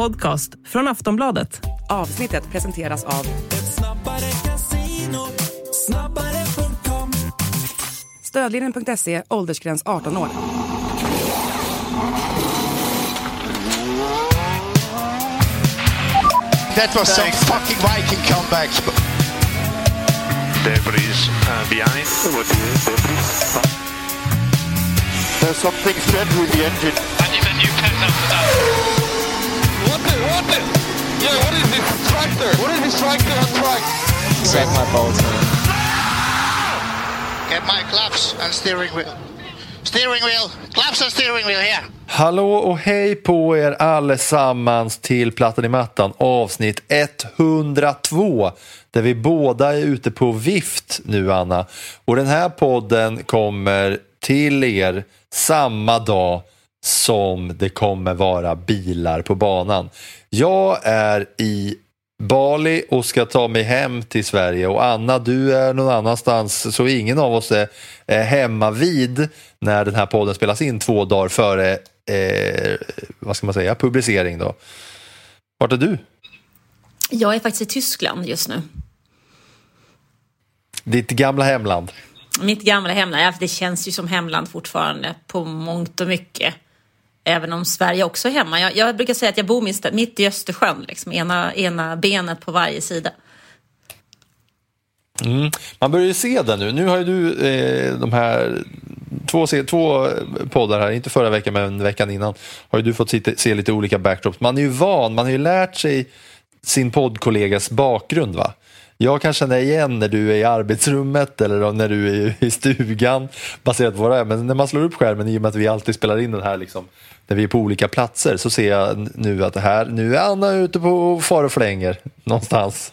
podcast från Aftonbladet. Avsnittet presenteras av Stödlinjen.se, åldersgräns 18 år. That was some fucking Viking comeback. Debris uh, behind. There's something strange with the engine. What the, what? Yeah, what is this tractor? What is this tractor on track? Save my balls, man. Get my claps and steering wheel. Steering wheel. Claps and steering wheel here. Hallå och hej på er allesammans till Plattan i mattan avsnitt 102 där vi båda är ute på vift nu Anna. Och den här podden kommer till er samma dag som det kommer vara bilar på banan. Jag är i Bali och ska ta mig hem till Sverige och Anna du är någon annanstans så ingen av oss är, hemma vid när den här podden spelas in två dagar före eh, vad ska man säga, publicering då. Vart är du? Jag är faktiskt i Tyskland just nu. Ditt gamla hemland? Mitt gamla hemland, ja, det känns ju som hemland fortfarande på mångt och mycket. Även om Sverige också är hemma. Jag, jag brukar säga att jag bor minst, mitt i Östersjön, liksom, ena, ena benet på varje sida. Mm. Man börjar ju se det nu. Nu har ju du eh, de här två, två poddar här, inte förra veckan men veckan innan, har ju du fått se, se lite olika backdrops. Man är ju van, man har ju lärt sig sin poddkollegas bakgrund. va? Jag kan känna igen när du är i arbetsrummet eller när du är i stugan baserat på vad det är. Men när man slår upp skärmen i och med att vi alltid spelar in den här liksom, när vi är på olika platser så ser jag nu att det här, nu är Anna ute på far och flänger någonstans.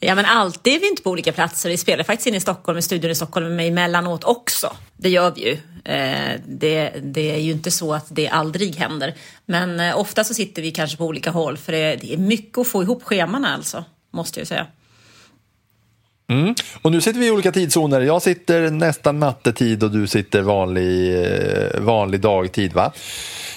Ja men alltid är vi inte på olika platser. Vi spelar faktiskt in i Stockholm, i studion i Stockholm, men emellanåt också. Det gör vi ju. Eh, det, det, är ju inte så att det aldrig händer. Men eh, ofta så sitter vi kanske på olika håll för det, det är mycket att få ihop scheman alltså, måste jag säga. Mm. Och nu sitter vi i olika tidszoner. Jag sitter nästan nattetid och du sitter vanlig, eh, vanlig dagtid. va?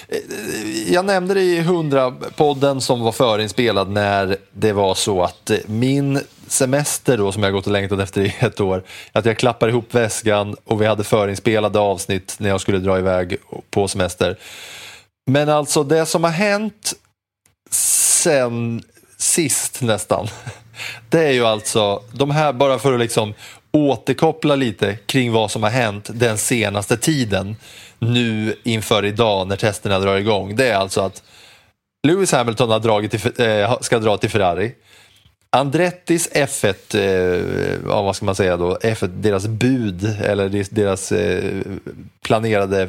Eh, jag nämnde det i 100-podden som var förinspelad när det var så att eh, min semester då som jag gått och längtat efter i ett år, att jag klappar ihop väskan och vi hade förinspelade avsnitt när jag skulle dra iväg på semester. Men alltså det som har hänt sen sist nästan, det är ju alltså de här, bara för att liksom återkoppla lite kring vad som har hänt den senaste tiden nu inför idag när testerna drar igång. Det är alltså att Lewis Hamilton har dragit till, eh, ska dra till Ferrari. Andrettis F1, eh, vad ska man säga då, F1, deras bud eller deras eh, planerade eh,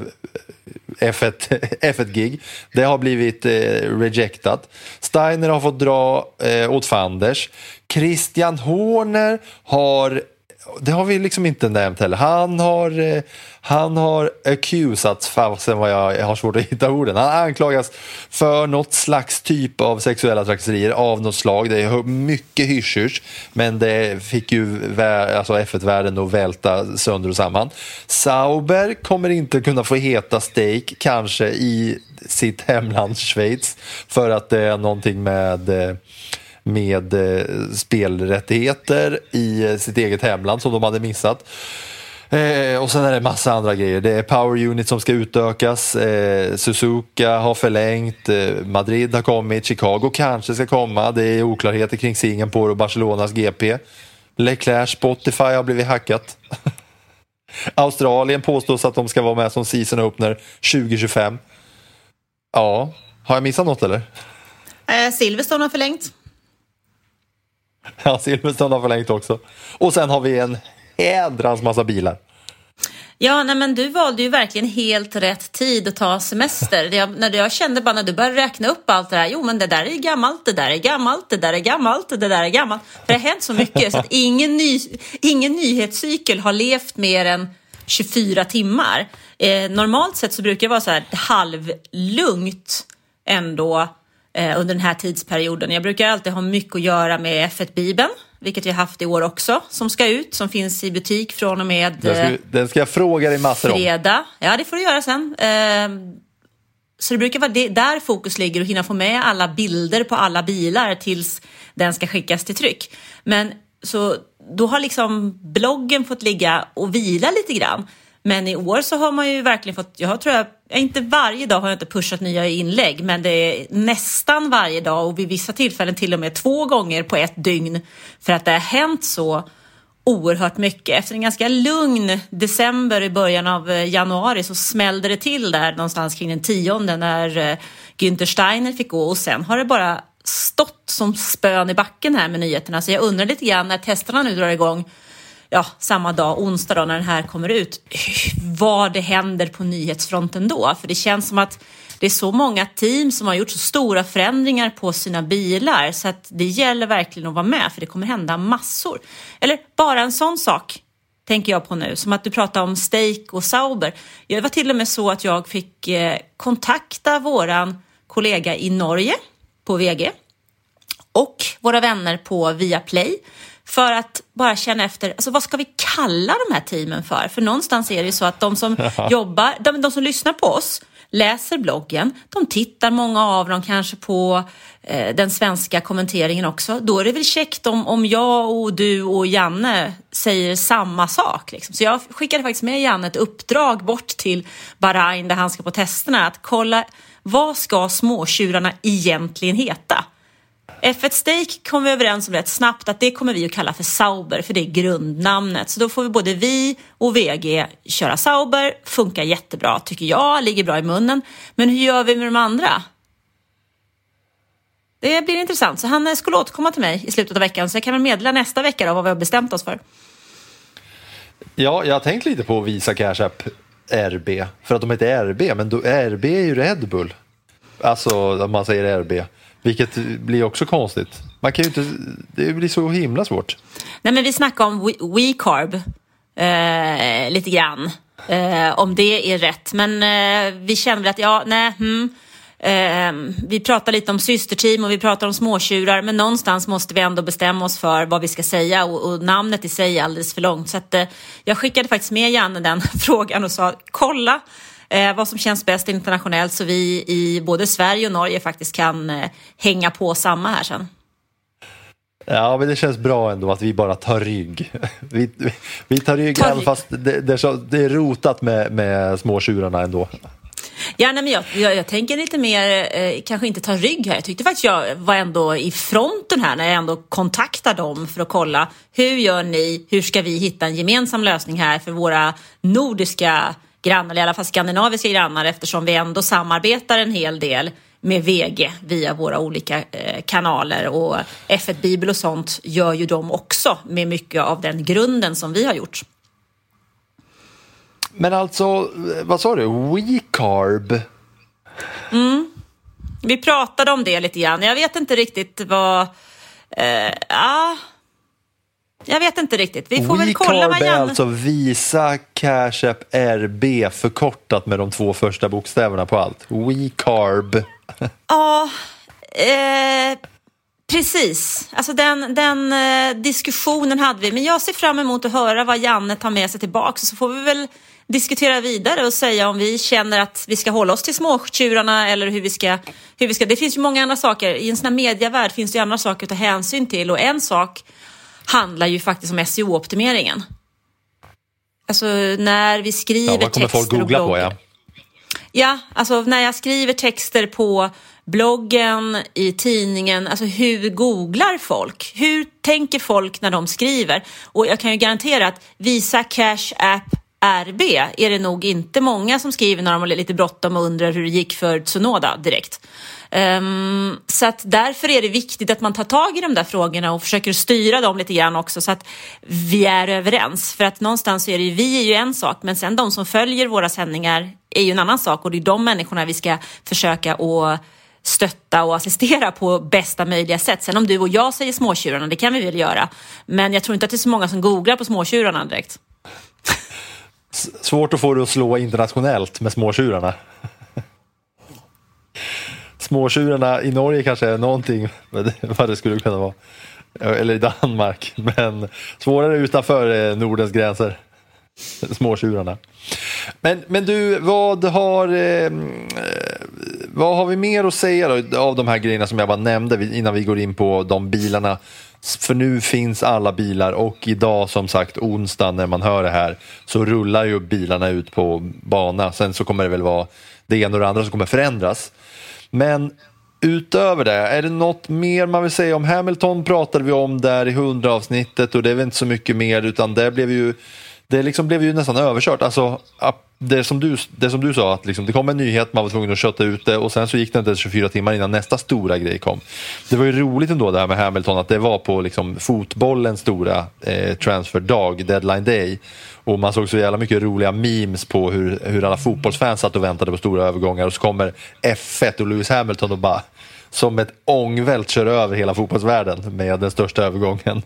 F1, F1-gig, det har blivit eh, rejectat. Steiner har fått dra eh, åt Fanders. Christian Horner har det har vi liksom inte nämnt heller. Han har, eh, han har accusats, Fasen, vad jag, jag har svårt att hitta orden. Han anklagas för något slags typ av sexuella trakasserier av något slag. Det är mycket hysch men det fick ju alltså F1-världen att välta sönder och samman. Sauber kommer inte kunna få heta steak, kanske i sitt hemland Schweiz, för att det är någonting med eh, med eh, spelrättigheter i eh, sitt eget hemland som de hade missat. Eh, och sen är det massa andra grejer. Det är Power Unit som ska utökas. Eh, Suzuka har förlängt. Eh, Madrid har kommit. Chicago kanske ska komma. Det är oklarheter kring Singapore och Barcelonas GP. Leclerc Spotify har blivit hackat. Australien påstås att de ska vara med som season opener 2025. Ja, har jag missat något eller? Eh, Silverstone har förlängt. Ja, Silverstone har förlängt också. Och sen har vi en jädrans massa bilar. Ja, nej, men du valde ju verkligen helt rätt tid att ta semester. Jag, när jag kände bara när du började räkna upp allt det här. Jo, men det där är gammalt, det där är gammalt, det där är gammalt, det där är gammalt. För det har hänt så mycket så att ingen, ny, ingen nyhetscykel har levt mer än 24 timmar. Eh, normalt sett så brukar det vara så här halvlugnt ändå eh, under den här tidsperioden. Jag brukar alltid ha mycket att göra med F1-bibeln, vilket vi har haft i år också, som ska ut, som finns i butik från och med den ska, den ska jag fråga dig massor fredag. om. Ja, det får du göra sen. Eh, Så det brukar vara det, där fokus ligger och hinna få med alla bilder på alla bilar tills den ska skickas till tryck. Men så då har liksom bloggen fått ligga och vila lite grann. Men i år så har man ju verkligen fått, jag tror jag, inte varje dag har jag inte pushat nya inlägg, men det är nästan varje dag och vid vissa tillfällen till och med två gånger på ett dygn för att det har hänt så oerhört mycket. Efter en ganska lugn december i början av eh, januari så smällde det till där någonstans kring den tionde när eh, Günther Steiner fick gå och sen har det bara stått som spön i backen här med nyheterna. Så jag undrar lite grann när testerna nu drar igång ja, samma dag, onsdag då, när den här kommer ut, vad det händer på nyhetsfronten då. För det känns som att det är så många team som har gjort så stora förändringar på sina bilar så att det gäller verkligen att vara med för det kommer hända massor. Eller bara en sån sak tänker jag på nu, som att du pratar om steak och Sauber. Det var till och med så att jag fick eh, kontakta våran kollega i Norge på VG och våra vänner på Viaplay för att bara känna efter, alltså vad ska vi kalla de här teamen för? För någonstans är det ju så att de som jobbar, de, de som lyssnar på oss, läser bloggen, de tittar många av dem kanske på eh, den svenska kommenteringen också. Då är det väl käckt om, om jag och du och Janne säger samma sak. Liksom. Så jag skickade faktiskt med Janne ett uppdrag bort till Bahrain där han ska på testerna att kolla vad ska småtjurarna egentligen heta? F1 Steak kom vi överens om rätt snabbt att det kommer vi att kalla för Sauber för det är grundnamnet. Så då får vi både vi och VG köra Sauber. Funkar jättebra tycker jag, ligger bra i munnen. Men hur gör vi med de andra? Det blir intressant. Så han skulle återkomma till mig i slutet av veckan så jag kan väl meddela nästa vecka då vad vi har bestämt oss för. Ja, jag har tänkt lite på Visa Cash App RB för att de heter RB, men då, RB är ju Red Bull. Alltså om man säger RB. Vilket blir också konstigt. Man kan ju inte, det blir så himla svårt. Nej men vi snackar om WeCarb eh, lite grann. Eh, om det är rätt. Men eh, vi känner väl att ja, nej, hmm. Eh, vi pratar lite om systerteam och vi pratar om småtjurar men någonstans måste vi ändå bestämma oss för vad vi ska säga och, och namnet i sig är alldeles för långt. Så att, eh, jag skickade faktiskt med Janne den frågan och sa kolla eh, vad som känns bäst internationellt så vi i både Sverige och Norge faktiskt kan eh, hänga på samma här sen. Ja, men det känns bra ändå att vi bara tar rygg. Vi, vi, vi tar rygg Tar även rygg. fast det, det, är så, det är rotat med, med småtjurarna ändå. Ja, nej, men jag, jag, jag tänker lite mer, eh, kanske inte ta rygg här. Jag tyckte faktiskt jag var ändå i fronten här när jag ändå kontaktar dem för att kolla hur gör ni, hur ska vi hitta en gemensam lösning här för våra nordiska grannar, eller i alla fall skandinaviska grannar eftersom vi ändå samarbetar en hel del med VG via våra olika eh, kanaler och F1 Bibel och sånt gör ju de också med mycket av den grunden som vi har gjort. Men alltså, vad sa du? WeCarb? Vi pratade om det lite grann. Jag vet inte riktigt vad... Eh, ja, jag vet inte riktigt. Vi får väl kolla vad Janne... alltså Visa Cash App RB förkortat med de två första bokstäverna på allt. WeCarb. Ja, eh, precis. Alltså den, den eh, diskussionen hade vi. Men jag ser fram emot att höra vad Janne tar med sig tillbaka. Så får vi väl diskutera vidare och säga om vi känner att vi ska hålla oss till småtjurarna eller hur vi ska... Hur vi ska. Det finns ju många andra saker. I en sån här medievärld finns det ju andra saker att ta hänsyn till. Och en sak handlar ju faktiskt om SEO-optimeringen. Alltså när vi skriver Ja, vad kommer folk texter och googla på? bloggar. Ja. Ja, alltså när jag skriver texter på bloggen, i tidningen, alltså hur googlar folk? Hur tänker folk när de skriver? Och jag kan ju garantera att Visa Cash App RB är det nog inte många som skriver när de har lite bråttom och undrar hur det gick för Tsunoda direkt. Um, så att därför är det viktigt att man tar tag i de där frågorna och försöker styra dem lite grann också så att vi är överens. För att någonstans är det ju, vi är ju en sak men sen de som följer våra sändningar är ju en annan sak och det är de människorna vi ska försöka att stötta och assistera på bästa möjliga sätt. Sen om du och jag säger småtjurarna, det kan vi väl göra. Men jag tror inte att det är så många som googlar på småtjurarna direkt. Svårt att få det att slå internationellt med småtjurarna. Småtjurarna i Norge kanske är någonting vad det skulle kunna vara. Eh, eller i Danmark. Men svårare utanför eh, Nordens gränser. Småtjurarna. Men, men du, vad har... Eh, eh, vad har vi mer att säga då, av de här grejerna som jag bara nämnde innan vi går in på de bilarna? För nu finns alla bilar och idag som sagt onsdag när man hör det här så rullar ju bilarna ut på bana. Sen så kommer det väl vara det ena och det andra som kommer förändras. Men utöver det, är det något mer man vill säga om Hamilton pratade vi om där i hundra avsnittet och det är väl inte så mycket mer utan det blev ju det liksom blev ju nästan överkört. Alltså, det, som du, det som du sa, att liksom, det kom en nyhet, man var tvungen att kötta ut det och sen så gick det inte 24 timmar innan nästa stora grej kom. Det var ju roligt ändå det här med Hamilton, att det var på liksom, fotbollens stora eh, transferdag, deadline day. Och man såg så jävla mycket roliga memes på hur, hur alla fotbollsfans satt och väntade på stora övergångar och så kommer F1 och Lewis Hamilton och bara som ett ångvält kör över hela fotbollsvärlden med den största övergången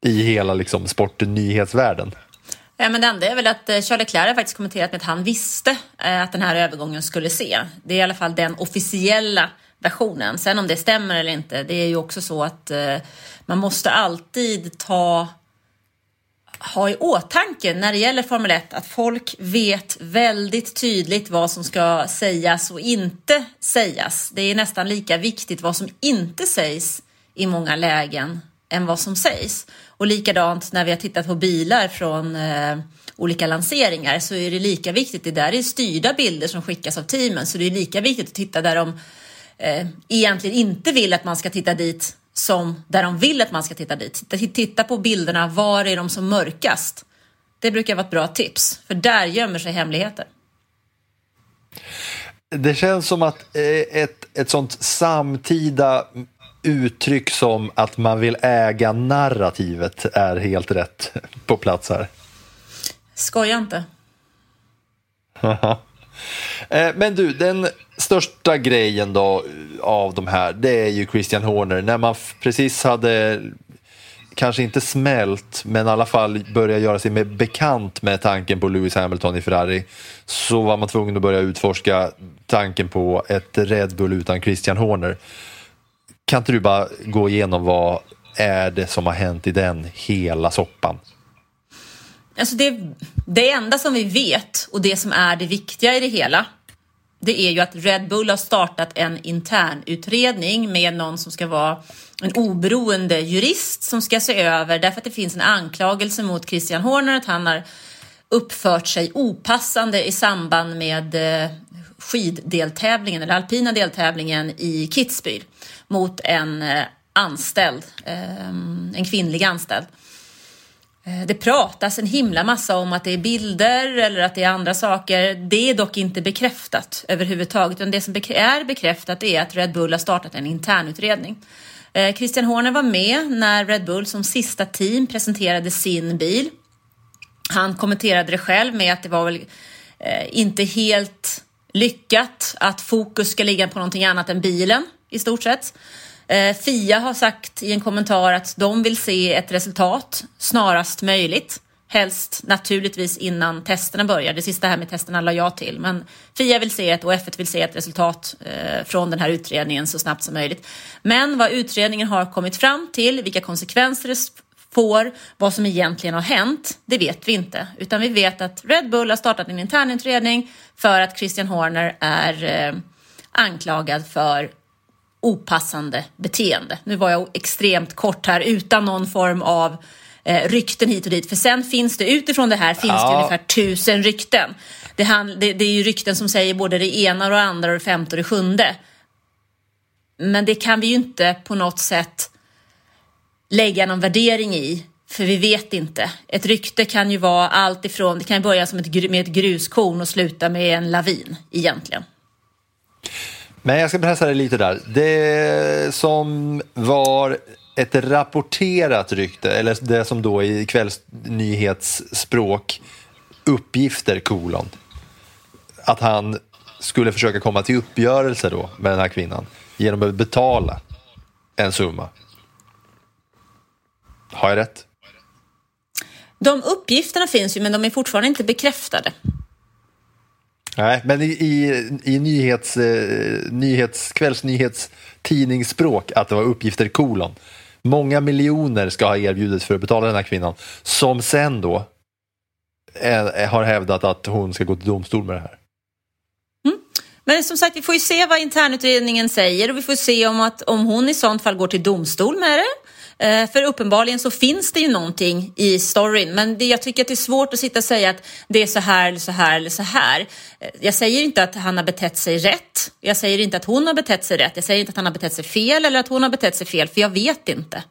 i hela liksom, sportnyhetsvärlden. nyhetsvärlden. Eh, men det enda är väl att eh, Charles Charlie Leclerc har faktiskt kommenterat med att han visste eh, att den här övergången skulle se. Det är i alla fall den officiella versionen. Sen om det stämmer eller inte, det är ju också så att man måste alltid ta ha i åtanke när det gäller Formel 1 att folk vet väldigt tydligt vad som ska sägas och inte sägas. Det är nästan lika viktigt vad som inte sägs i många lägen än vad som sägs. Och likadant när vi har tittat på bilar från eh, olika lanseringar så är det lika viktigt. Det där är styrda bilder som skickas av teamen så det är lika viktigt att titta där de eh, egentligen inte vill att man ska titta dit som där de vill att man ska titta dit. Titta, titta på bilderna, var är de som mörkast? Det brukar vara ett bra tips, för där gömmer sig hemligheter. Det känns som att eh, ett, ett sånt samtida uttryck som att man vill äga narrativet är helt rätt på plats här. Skoja inte. Eh, men du, den största grejen då av de här, det är ju Christian Horner. När man precis hade, kanske inte smält, men i alla fall börjat göra sig med bekant med tanken på Lewis Hamilton i Ferrari, så var man tvungen att börja utforska tanken på ett Red Bull utan Christian Horner. Kan inte du bara gå igenom vad är det som har hänt i den hela soppan? Alltså det, det enda som vi vet och det som är det viktiga i det hela det är ju att Red Bull har startat en internutredning med någon som ska vara en oberoende jurist som ska se över därför att det finns en anklagelse mot Christian Horner att han har uppfört sig opassande i samband med eh, skiddeltävlingen eller alpina deltävlingen i Kitzbühel mot en eh, anställd, ehm, en kvinnlig anställd. Eh, det pratas en himla massa om att det är bilder eller att det är andra saker. Det är dock inte bekräftat överhuvudtaget. Utan det som är bekräftat är att Red Bull har startat en internutredning. Eh, Christian Horner var med när Red Bull som sista team presenterade sin bil. Han kommenterade det själv med att det var väl inte helt lyckat att fokus ska ligga på någonting annat än bilen i stort sett. Eh, Fia har sagt i en kommentar att de vill se ett resultat snarast möjligt. Helst naturligtvis innan testerna börjar. Det sista här med testerna la jag till. Men Fia vill se ett och F1 vill se ett resultat eh, från den här utredningen så snabbt som möjligt. Men vad utredningen har kommit fram till, vilka konsekvenser får, vad som egentligen har hänt, det vet vi inte. Utan vi vet att Red Bull har startat en internutredning för att Christian Horner är eh, anklagad för opassande beteende. Nu var jag extremt kort här utan någon form av eh, rykten hit och dit. För sen finns det utifrån det här finns ja. det ungefär tusen rykten. Det, han, det, det, är ju rykten som säger både det ena och det andra och det femte och det sjunde. Men det kan vi ju inte på något sätt lägga någon värdering i. För vi vet inte. Ett rykte kan ju vara allt ifrån, det kan börja som ett, med ett gruskorn och sluta med en lavin egentligen. Men jag ska pressa dig lite där. Det som var ett rapporterat rykte, eller det som då i kvällsnyhetsspråk uppgifter kolon. Att han skulle försöka komma till uppgörelse då med den här kvinnan genom att betala en summa. Har jag rätt? De uppgifterna finns ju men de är fortfarande inte bekräftade. Nej, men i, i, i nyhets, eh, nyhets, kvällsnyhetstidningsspråk att det var uppgifter kolon. Många miljoner ska ha erbjudits för att betala den här kvinnan som sen då är, har hävdat att hon ska gå till domstol med det här. Mm. Men som sagt, vi får ju se vad internutredningen säger och vi får se om, att, om hon i sånt fall går till domstol med det. Eh, för uppenbarligen så finns det ju någonting i storyn, men det, jag tycker att det är svårt att sitta och säga att det är så här eller så här eller så här. Eh, jag säger inte att han har betett sig rätt. Jag säger inte att hon har betett sig rätt. Jag säger inte att han har betett sig fel eller att hon har betett sig fel, för jag vet inte.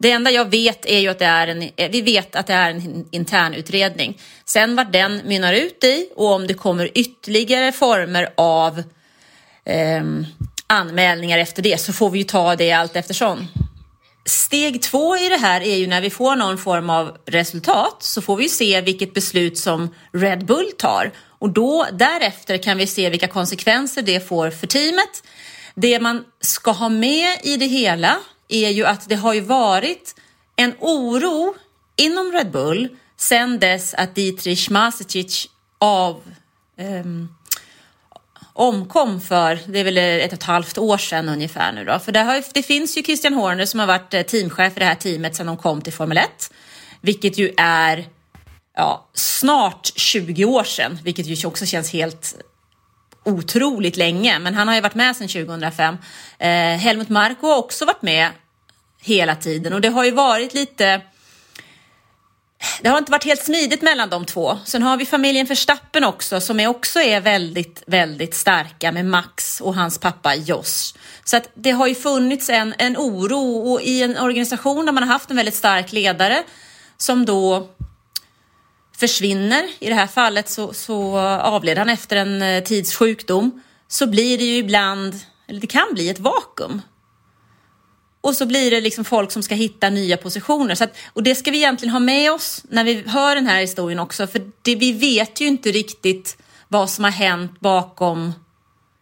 Det enda jag vet är ju att det är en, eh, vi vet att det är en intern utredning. Sen vad den mynnar ut i och om det kommer ytterligare former av eh, anmälningar efter det så får vi ju ta det allt eftersom. Steg två i det här är ju när vi får någon form av resultat så får vi se vilket beslut som Red Bull tar och då därefter kan vi se vilka konsekvenser det får för teamet. Det man ska ha med i det hela är ju att det har ju varit en oro inom Red Bull sedan dess att Dietrich Masicic av um, omkom för, det är väl ett och ett halvt år sedan ungefär nu då. För det, har, det finns ju Christian Horner som har varit eh, teamchef i det här teamet sedan de kom till Formel 1. Vilket ju är ja, snart 20 år sedan, vilket ju också känns helt otroligt länge. Men han har ju varit med sedan 2005. Eh, Helmut Marko har också varit med hela tiden och det har ju varit lite det har inte varit helt smidigt mellan de två. Sen har vi familjen Verstappen också som är också är väldigt, väldigt starka med Max och hans pappa Jos. Så att det har ju funnits en, en oro och i en organisation där man har haft en väldigt stark ledare som då försvinner. I det här fallet så, så avled han efter en eh, tids sjukdom. Så blir det ju ibland, eller det kan bli ett vakuum och så blir det liksom folk som ska hitta nya positioner. Så att, och det ska vi egentligen ha med oss när vi hör den här historien också. För det, vi vet ju inte riktigt vad som har hänt bakom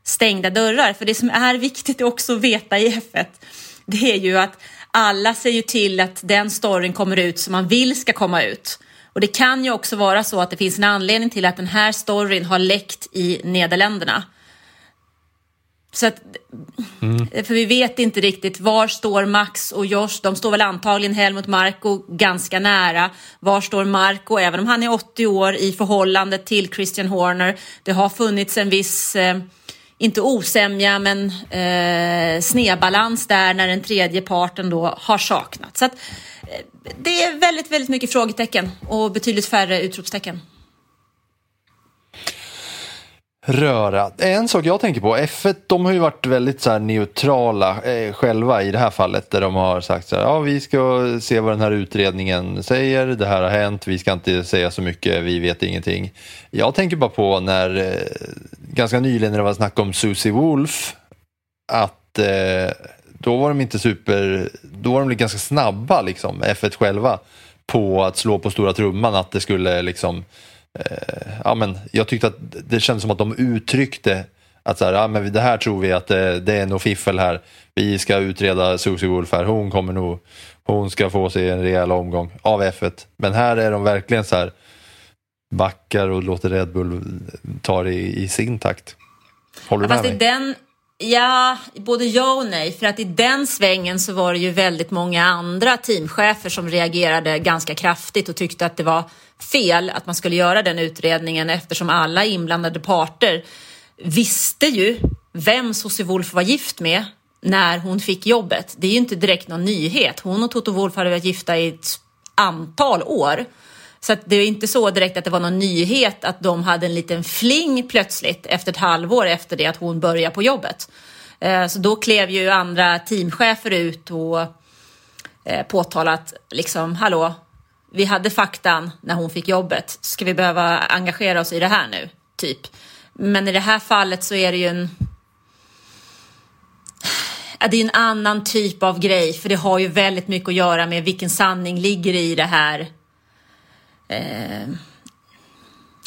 stängda dörrar. För det som är viktigt också att veta i F1, det är ju att alla ser ju till att den storyn kommer ut som man vill ska komma ut. Och det kan ju också vara så att det finns en anledning till att den här storyn har läckt i Nederländerna. Så att, mm. För vi vet inte riktigt var står Max och Josh. De står väl antagligen Helmut Marko ganska nära. Var står Marko, även om han är 80 år i förhållande till Christian Horner. Det har funnits en viss, eh, inte osämja, men eh, snedbalans där när den tredje parten då har saknat. Så att, eh, det är väldigt, väldigt mycket frågetecken och betydligt färre utropstecken röra. En sak jag tänker på, F1 de har ju varit väldigt så neutrala eh, själva i det här fallet där de har sagt så här, ja vi ska se vad den här utredningen säger, det här har hänt, vi ska inte säga så mycket, vi vet ingenting. Jag tänker bara på när, eh, ganska nyligen när det var snack om Susie Wolf, att eh, då var de inte super, då var de ganska snabba liksom, F1 själva, på att slå på stora trumman att det skulle liksom Eh, ja, men jag tyckte att det kändes som att de uttryckte att så här, ja, men det här tror vi att det, det är nog fiffel här. Vi ska utreda Susie Wolf här. Hon kommer nog, hon ska få sig en rejäl omgång av F1. Men här är de verkligen så här backar och låter Red Bull ta det i, i sin takt. Håller du ja, med mig? Den, Ja, både ja och nej. För att i den svängen så var det ju väldigt många andra teamchefer som reagerade ganska kraftigt och tyckte att det var fel att man skulle göra den utredningen eftersom alla inblandade parter visste ju vem Susie Wolf var gift med när hon fick jobbet. Det är ju inte direkt någon nyhet. Hon och Toto Wolf hade varit gifta i ett antal år. Så det är inte så direkt att det var någon nyhet att de hade en liten fling plötsligt efter ett halvår efter det att hon började på jobbet. Eh, så då klev ju andra teamchefer ut och eh, påtalat liksom, hallå, vi hade faktan när hon fick jobbet. Ska vi behöva engagera oss i det här nu? Typ. Men i det här fallet så är det ju en det är en annan typ av grej för det har ju väldigt mycket att göra med vilken sanning ligger i det här eh,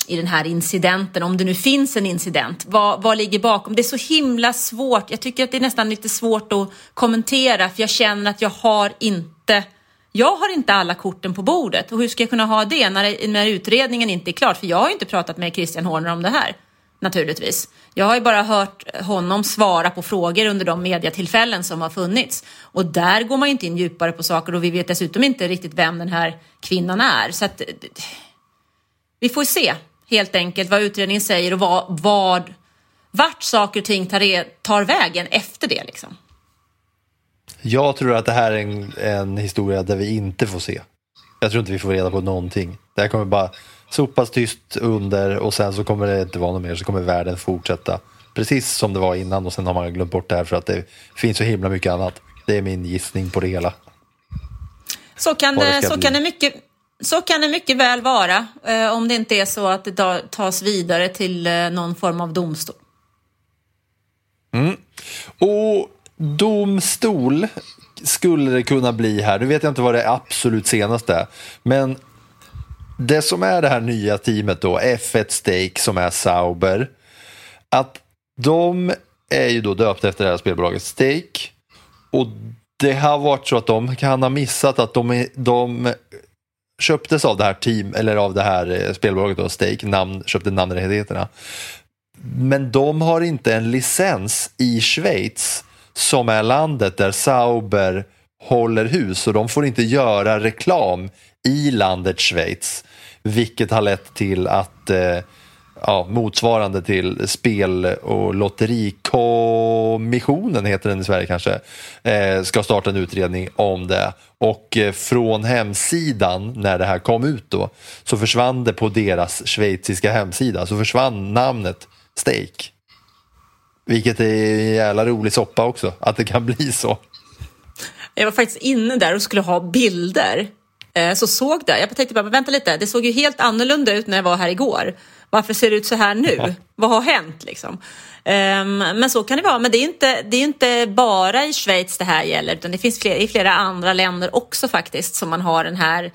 i den här incidenten, om det nu finns en incident. Vad, vad ligger bakom? Det är så himla svårt. Jag tycker att det är nästan lite svårt att kommentera för jag känner att jag har inte jag har inte alla korten på bordet och hur ska jag kunna ha det när, när utredningen inte är klar? För jag har ju inte pratat med Christian Horner om det här naturligtvis. Jag har ju bara hört honom svara på frågor under de mediatillfällen som har funnits. Och där går man ju inte in djupare på saker och vi vet dessutom inte riktigt vem den här kvinnan är. Så att, vi får se helt enkelt vad utredningen säger och vad, vad, vart saker och ting tar, tar vägen efter det. Liksom. Jag tror att det här är en, en historia där vi inte får se. Jag tror inte vi får reda på någonting. Det här kommer bara sopas tyst under och sen så kommer det inte vara något mer så kommer världen fortsätta. Precis som det var innan och sen har man glömt bort det här för att det finns så himla mycket annat. Det är min gissning på det hela. Så kan, det så bli. kan, det, mycket, så kan det mycket väl vara eh, om det inte är så att det ta- tas vidare till eh, någon form av domstol. Och domstol skulle det kunna bli här. Nu vet jag inte vad det absolut senaste är. Men det som är det här nya teamet då, F1 Stake som är Sauber. Att de är ju då döpta efter det här spelbolaget Stake. Och det har varit så att de kan ha missat att de, de köptes av det här team, eller av det här eh, spelbolaget då, Stake, namn, köpte namnrättigheterna. Men de har inte en licens i Schweiz som är landet där Sauber håller hus och de får inte göra reklam i landet Schweiz. Vilket har lett till att eh, ja, motsvarande till spel och lotterikommissionen heter den i Sverige kanske, eh, ska starta en utredning om det. Och eh, från hemsidan när det här kom ut då så försvann det på deras schweiziska hemsida så försvann namnet Stake. Vilket är en jävla rolig soppa också, att det kan bli så. Jag var faktiskt inne där och skulle ha bilder. Eh, Så såg det. Jag tänkte bara, men vänta lite, det såg ju helt annorlunda ut när jag var här igår. Varför ser det ut så här nu? Vad har hänt liksom? Ehm, Men så kan det vara. Men det är inte, det är inte bara i Schweiz det här gäller, utan det finns fler, i flera andra länder också faktiskt som man har den här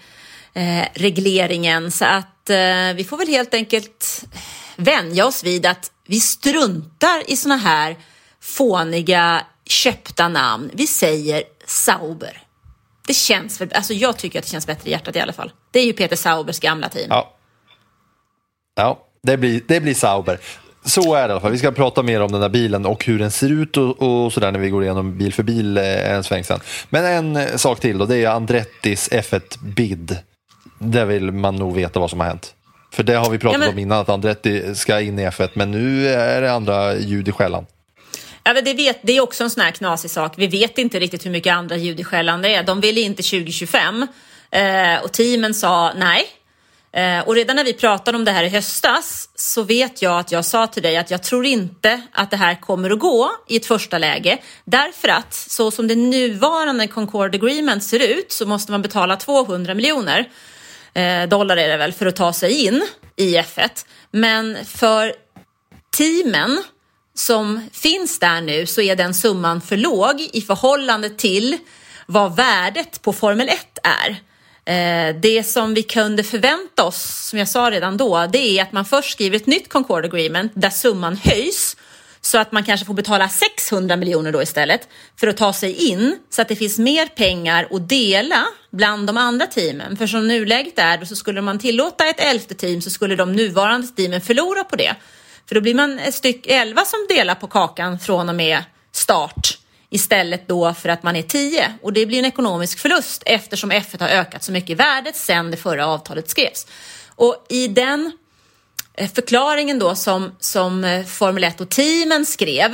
eh, regleringen. Så att eh, vi får väl helt enkelt vänja oss vid att vi struntar i såna här fåniga köpta namn. Vi säger Sauber. Det känns väl, alltså jag tycker att det känns bättre i hjärtat i alla fall. Det är ju Peter Saubers gamla team. Ja, ja det, blir, det blir Sauber. Så är det i alla fall. Vi ska prata mer om den där bilen och hur den ser ut och, och sådär när vi går igenom bil för bil eh, en sväng sen. Men en eh, sak till då, det är Andrettis F1 Bid. Där vill man nog veta vad som har hänt. För det har vi pratat Ja, men- om innan, att Andretti ska in i F1, men nu är det andra ljud i skällan. Ja, men det, vet, det är också en sån här knasig sak. Vi vet inte riktigt hur mycket andra ljud i skällan det är. De ville inte 2025 eh, och teamen sa nej. Eh, och redan när vi pratade om det här i höstas så vet jag att jag sa till dig att jag tror inte att det här kommer att gå i ett första läge. Därför att så som det nuvarande Concord Agreement ser ut så måste man betala 200 miljoner eh, dollar är det väl för att ta sig in i F1. Men för teamen som finns där nu så är den summan för låg i förhållande till vad värdet på Formel 1 är. Eh, det som vi kunde förvänta oss, som jag sa redan då, det är att man först skriver ett nytt Concord Agreement där summan höjs så att man kanske får betala 600 miljoner då istället för att ta sig in så att det finns mer pengar att dela bland de andra teamen. För som nuläget är så skulle man tillåta ett elfte team så skulle de nuvarande teamen förlora på det. För då blir man ett styck 11 som delar på kakan från och med start istället då för att man är 10 och det blir en ekonomisk förlust eftersom F1 har ökat så mycket i värdet sedan det förra avtalet skrevs. Och i den eh, förklaringen då som, som eh, Formel 1 och teamen skrev,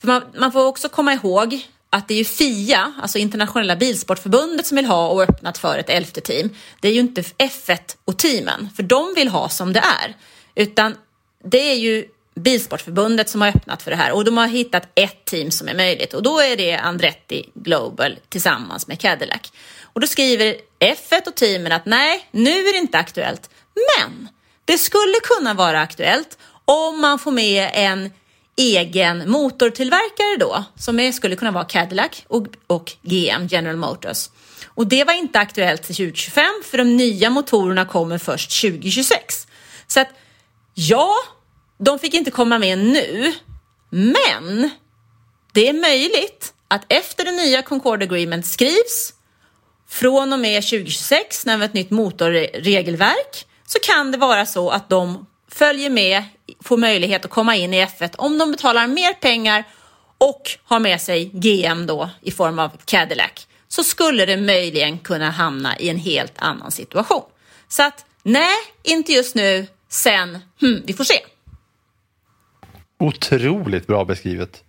för man, man får också komma ihåg att det är ju FIA, alltså internationella bilsportförbundet som vill ha och öppnat för ett elfte team. Det är ju inte F1 och teamen, för de vill ha som det är. Utan det är ju Bilsportförbundet som har öppnat för det här och de har hittat ett team som är möjligt och då är det Andretti Global tillsammans med Cadillac. Och då skriver F1 och teamen att nej, nu är det inte aktuellt. Men det skulle kunna vara aktuellt om man får med en egen motortillverkare då, som är, skulle kunna vara Cadillac och, och GM, General Motors. Och det var inte aktuellt till 2025 för de nya motorerna kommer först 2026. Så att ja, de fick inte komma med nu, men det är möjligt att efter det nya Concord Agreement skrivs från och med 2026 när vi har ett nytt motorregelverk så kan det vara så att de följer med, får möjlighet att komma in i F1 om de betalar mer pengar och har med sig GM då i form av Cadillac så skulle det möjligen kunna hamna i en helt annan situation. Så att nej, inte just nu, sen, hmm, vi får se. Otroligt bra beskrivet.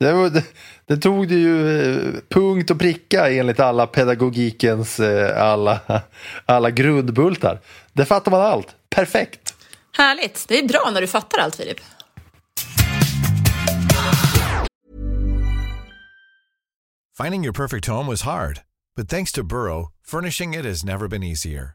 Det, var, det, det tog det ju eh, punkt och pricka enligt alla pedagogikens eh, alla, alla grundbultar. Det fattar man allt. Perfekt. Härligt. Det är bra när du fattar allt, Filip. Finding your perfect home was hard, but thanks to Burrow, furnishing it has never been easier.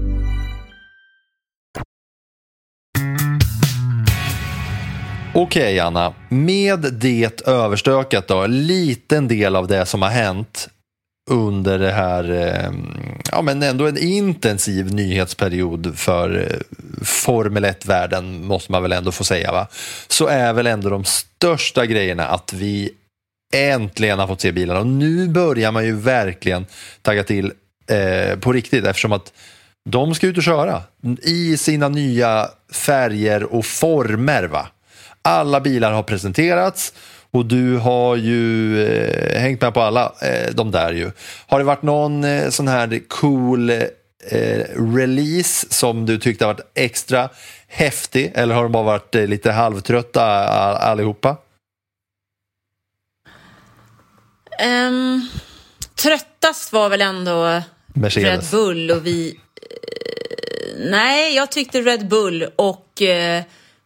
Okej Anna, med det överstökat då, en liten del av det som har hänt under det här, eh, ja men ändå en intensiv nyhetsperiod för eh, Formel 1-världen måste man väl ändå få säga va. Så är väl ändå de största grejerna att vi äntligen har fått se bilarna och nu börjar man ju verkligen tagga till eh, på riktigt eftersom att de ska ut och köra i sina nya färger och former va. Alla bilar har presenterats och du har ju eh, hängt med på alla eh, de där ju. Har det varit någon eh, sån här cool eh, release som du tyckte har varit extra häftig eller har de bara varit eh, lite halvtrötta all, allihopa? Um, tröttast var väl ändå Mercedes. Red Bull och vi... eh, nej, jag tyckte Red Bull och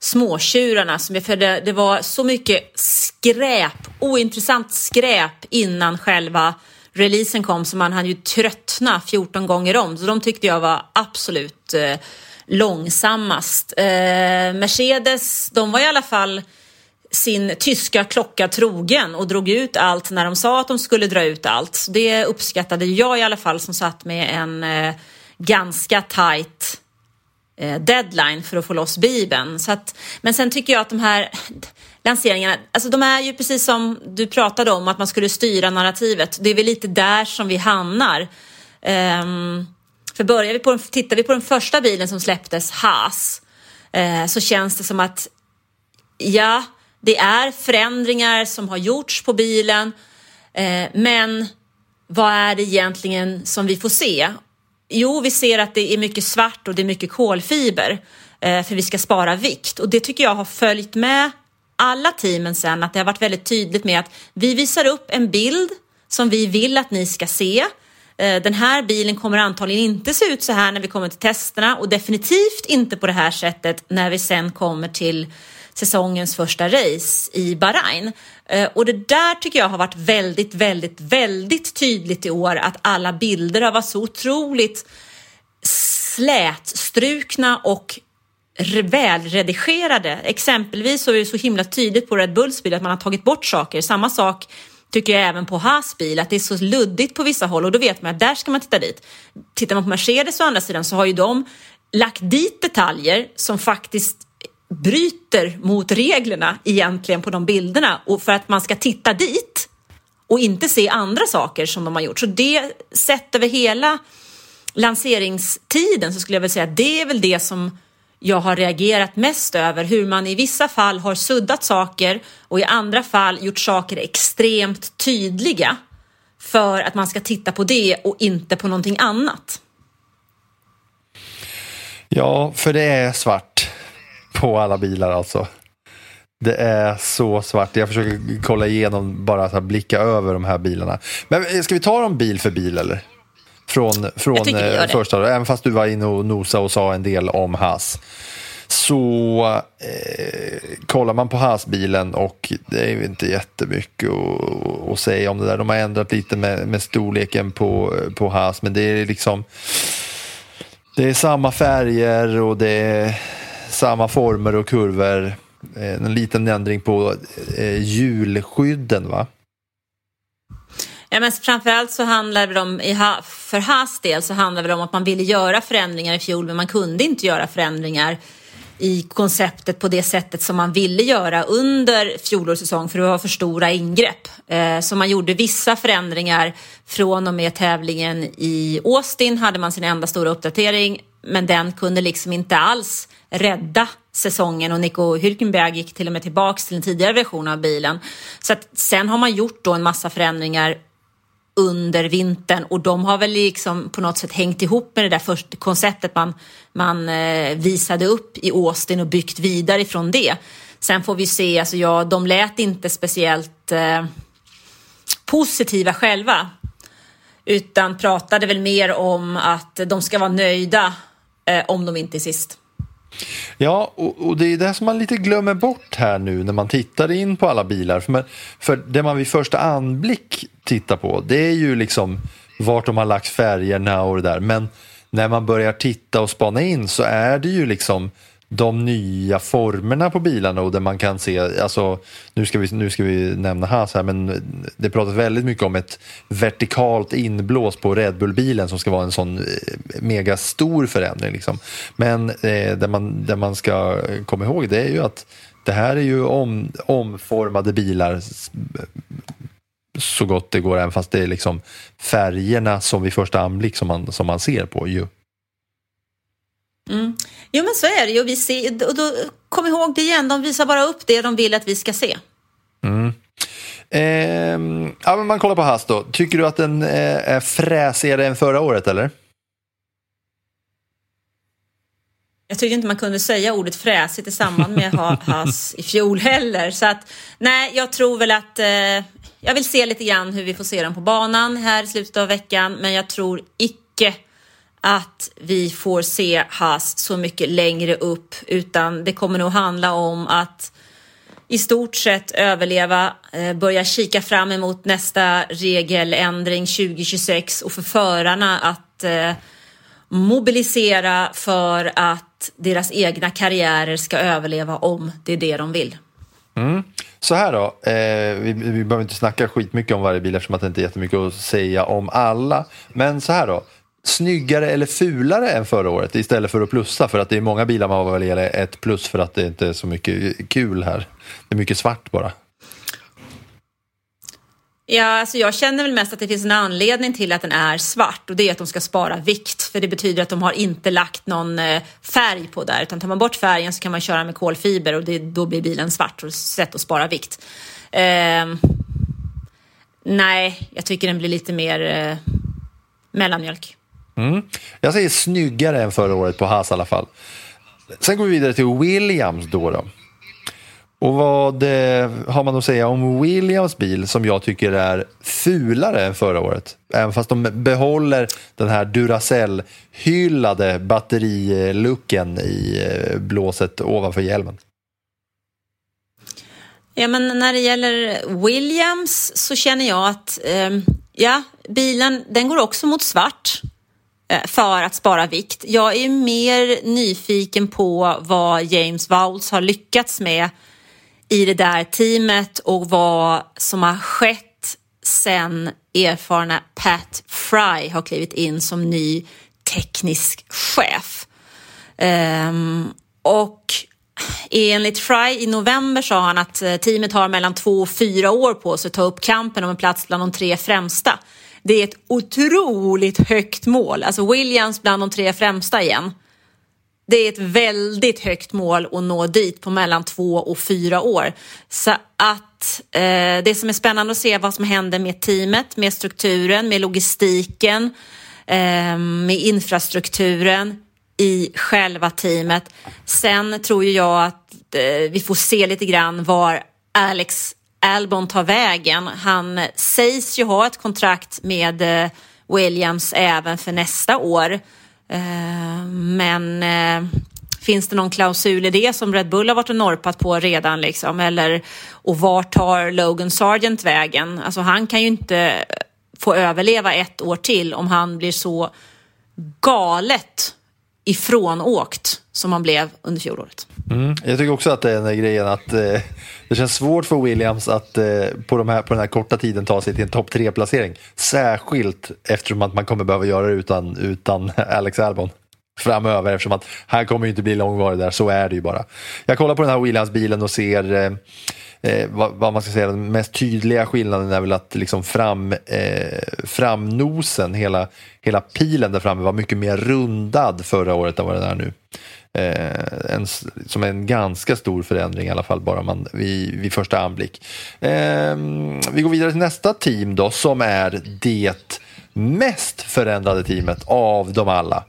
småtjurarna. Som, för det, det var så mycket skräp, ointressant skräp innan själva releasen kom så man hann ju tröttna 14 gånger om. Så de tyckte jag var absolut eh, långsammast. Eh, Mercedes, de var i alla fall sin tyska klocka trogen och drog ut allt när de sa att de skulle dra ut allt. Så det uppskattade jag i alla fall som satt med en eh, ganska tight Eh, deadline för att få loss Bibeln. Så att, men sen tycker jag att de här lanseringarna, alltså de är ju precis som du pratade om att man skulle styra narrativet. Det är väl lite där som vi hamnar. Um, för börjar vi på, den- tittar vi på den första bilen som släpptes, Haas, uh, så känns det som att ja, det är förändringar som har gjorts på bilen, uh, men vad är det egentligen som vi får se? Jo, vi ser att det är mycket svart och det är mycket kolfiber eh, för vi ska spara vikt och det tycker jag har följt med alla teamen sen att det har varit väldigt tydligt med att vi visar upp en bild som vi vill att ni ska se. Eh, den här bilen kommer antagligen inte se ut så här när vi kommer till testerna och definitivt inte på det här sättet när vi sen kommer till säsongens första race i Bahrain. Eh, och det där tycker jag har varit väldigt, väldigt, väldigt tydligt i år att alla bilder har varit så otroligt slätstrukna och välredigerade. Exempelvis så är det så himla tydligt på Red Bulls bil att man har tagit bort saker. Samma sak tycker jag även på Haas bil, att det är så luddigt på vissa håll och då vet man att där ska man titta dit. Tittar man på Mercedes å andra sidan så har ju de lagt dit detaljer som faktiskt bryter mot reglerna egentligen på de bilderna och för att man ska titta dit och inte se andra saker som de har gjort. Så det sett över hela lanseringstiden så skulle jag väl säga att det är väl det som jag har reagerat mest över hur man i vissa fall har suddat saker och i andra fall gjort saker extremt tydliga för att man ska titta på det och inte på någonting annat. Ja, för det är svart på alla bilar alltså. Det är så svart. Jag försöker kolla igenom, bara så här, blicka över de här bilarna. Men eh, ska vi ta dem bil för bil eller? Från, från eh, det. första, även fast du var inne och nosa och sa en del om Haas. Så eh, kollar man på Haas-bilen och det är ju inte jättemycket att, att säga om det där. De har ändrat lite med, med storleken på, på Haas, men det är liksom det är samma färger och det är samma former och kurvor. Eh, en liten ändring på eh, hjulskydden va? Ja, men framförallt så handlar det om, för Haas del så handlar det om att man ville göra förändringar i fjol men man kunde inte göra förändringar i konceptet på det sättet som man ville göra under fjolårets säsong för det var för stora ingrepp. Eh, så man gjorde vissa förändringar från och med tävlingen i Austin hade man sin enda stora uppdatering men den kunde liksom inte alls rädda säsongen och Nico Hülkenberg gick till och med tillbaks till en tidigare version av bilen. Så att sen har man gjort då en massa förändringar under vintern och de har väl liksom på något sätt hängt ihop med det där första konceptet man, man eh, visade upp i Austin och byggt vidare ifrån det. Sen får vi se, alltså ja, de lät inte speciellt eh, positiva själva utan pratade väl mer om att de ska vara nöjda eh, om de inte är sist. Ja, och, och, det är det som man lite glömmer bort här nu när man tittar in på alla bilar. För, man, för det man vid första anblick tittar på det är ju liksom vart de har lagt färgerna och det där. Men när man börjar titta och spana in så är det ju liksom de nya formerna på bilarna och där man kan se, alltså nu ska vi, nu ska vi nämna Haas här men det pratas väldigt mycket om ett vertikalt inblås på Red Bull-bilen som ska vara en sån eh, mega megastor förändring. Liksom. Men eh, det, man, det man ska eh, komma ihåg det är ju att det här är ju om, omformade bilar så gott det går även fast det är liksom färgerna som vid första anblick som man, som man ser på ju. Mm. Jo men så är det ju. Vi ser, och då, kom ihåg det igen, de visar bara upp det de vill att vi ska se. Mm. Eh, ja, men man kollar på Haas då. Tycker du att den eh, är fräsigare än förra året eller? Jag tyckte inte man kunde säga ordet fräsigt i samband med Haas i fjol heller. Så att nej, jag tror väl att eh, jag vill se lite grann hur vi får se dem på banan här i slutet av veckan. Men jag tror icke att vi får se Haas så mycket längre upp utan det kommer nog handla om att i stort sett överleva, eh, börja kika fram emot nästa regeländring 2026 och för förarna att eh, mobilisera för att deras egna karriärer ska överleva om det är det de vill. Mm. Så här då, eh, vi, vi behöver inte snacka skitmycket om varje bil eftersom att det inte är jättemycket att säga om alla. Men så här då, snyggare eller fulare än förra året istället för att plussa för att det är många bilar man väljer ett plus för att det inte är så mycket kul här. Det är mycket svart bara. Ja, alltså jag känner väl mest att det finns en anledning till att den är svart och det är att de ska spara vikt för det betyder att de har inte lagt någon eh, färg på där utan tar man bort färgen så kan man köra med kolfiber och det, då blir bilen svart och sätt att spara vikt. Eh, nej, jag tycker den blir lite mer eh, mellanmjölk. Mm. Jag säger snyggare än förra året på Haas i alla fall. Sen går vi vidare till Williams då. då. Och vad eh, har man att säga om Williams bil som jag tycker är fulare än förra året? Även fast de behåller den här Duracell-hyllade batterilucken i eh, blåset ovanför hjälmen. Ja, men när det gäller Williams så känner jag att eh, ja, bilen den går också mot svart. Eh, för att spara vikt. Jag är mer nyfiken på vad James Vowles har lyckats med i det där teamet och vad som har skett sen erfarna Pat Fry har klivit in som ny teknisk chef. Um, och enligt Fry i november sa han att eh, teamet har mellan två och fyra år på sig att ta upp kampen om en plats bland de tre främsta. Det är ett otroligt högt mål. Alltså Williams bland de tre främsta igen. Det är ett väldigt högt mål att nå dit på mellan två och fyra år. Så att eh, det som är spännande att se vad som händer med teamet, med strukturen, med logistiken, eh, med infrastrukturen i själva teamet. Sen tror ju jag att eh, vi får se lite grann var Alex Albon tar vägen. Han sägs ju ha ett kontrakt med eh, Williams även för nästa år. Eh, men eh, finns det någon klausul i det som Red Bull har varit och norpat på redan liksom? Eller, och vart tar Logan Sargent vägen? Alltså han kan ju inte få överleva ett år till om han blir så galet ifrånåkt som han blev under fjolåret. Mm. Jag tycker också att det är den där grejen att eh, det känns svårt för Williams att eh, på, de här, på den här korta tiden ta sig till en topp tre-placering. Särskilt eftersom att man kommer behöva göra det utan, utan Alex Albon. framöver eftersom att han kommer ju inte bli långvarig där, så är det ju bara. Jag kollar på den här Williams-bilen och ser eh, eh, vad, vad, man ska säga, den mest tydliga skillnaden är väl att liksom fram, eh, framnosen, hela, hela pilen där framme var mycket mer rundad förra året än vad den är nu. Eh, en, som en ganska stor förändring i alla fall bara man, vid, vid första anblick. Eh, vi går vidare till nästa team då som är det mest förändrade teamet av dem alla.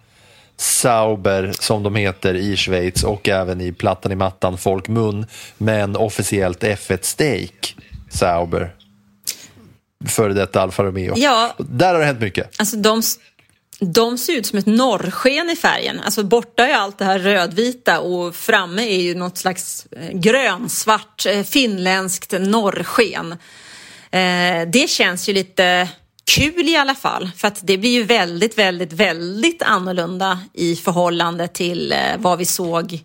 Sauber som de heter i Schweiz och även i plattan i mattan folkmun men officiellt F1 Stake Sauber. Före detta Alfa Romeo. Ja. Där har det hänt mycket. Alltså de, de ser ut som ett norrsken i färgen. Alltså borta är allt det här rödvita och framme är ju något slags eh, grönsvart eh, finländskt norrsken. Eh, det känns ju lite kul i alla fall för att det blir ju väldigt, väldigt, väldigt annorlunda i förhållande till vad vi såg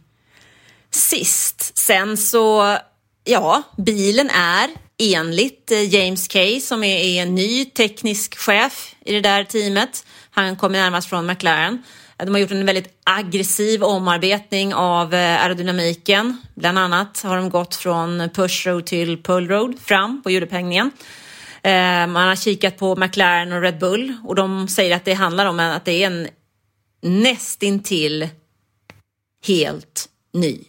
sist. Sen så, ja, bilen är enligt James Kay som är, är en ny teknisk chef i det där teamet han kommer närmast från McLaren. Eh, de har gjort en väldigt aggressiv omarbetning av eh, aerodynamiken. Bland annat har de gått från push road till pull road fram på hjulupphängningen. Eh, man har kikat på McLaren och Red Bull och de säger att det handlar om att det är en nästintill helt ny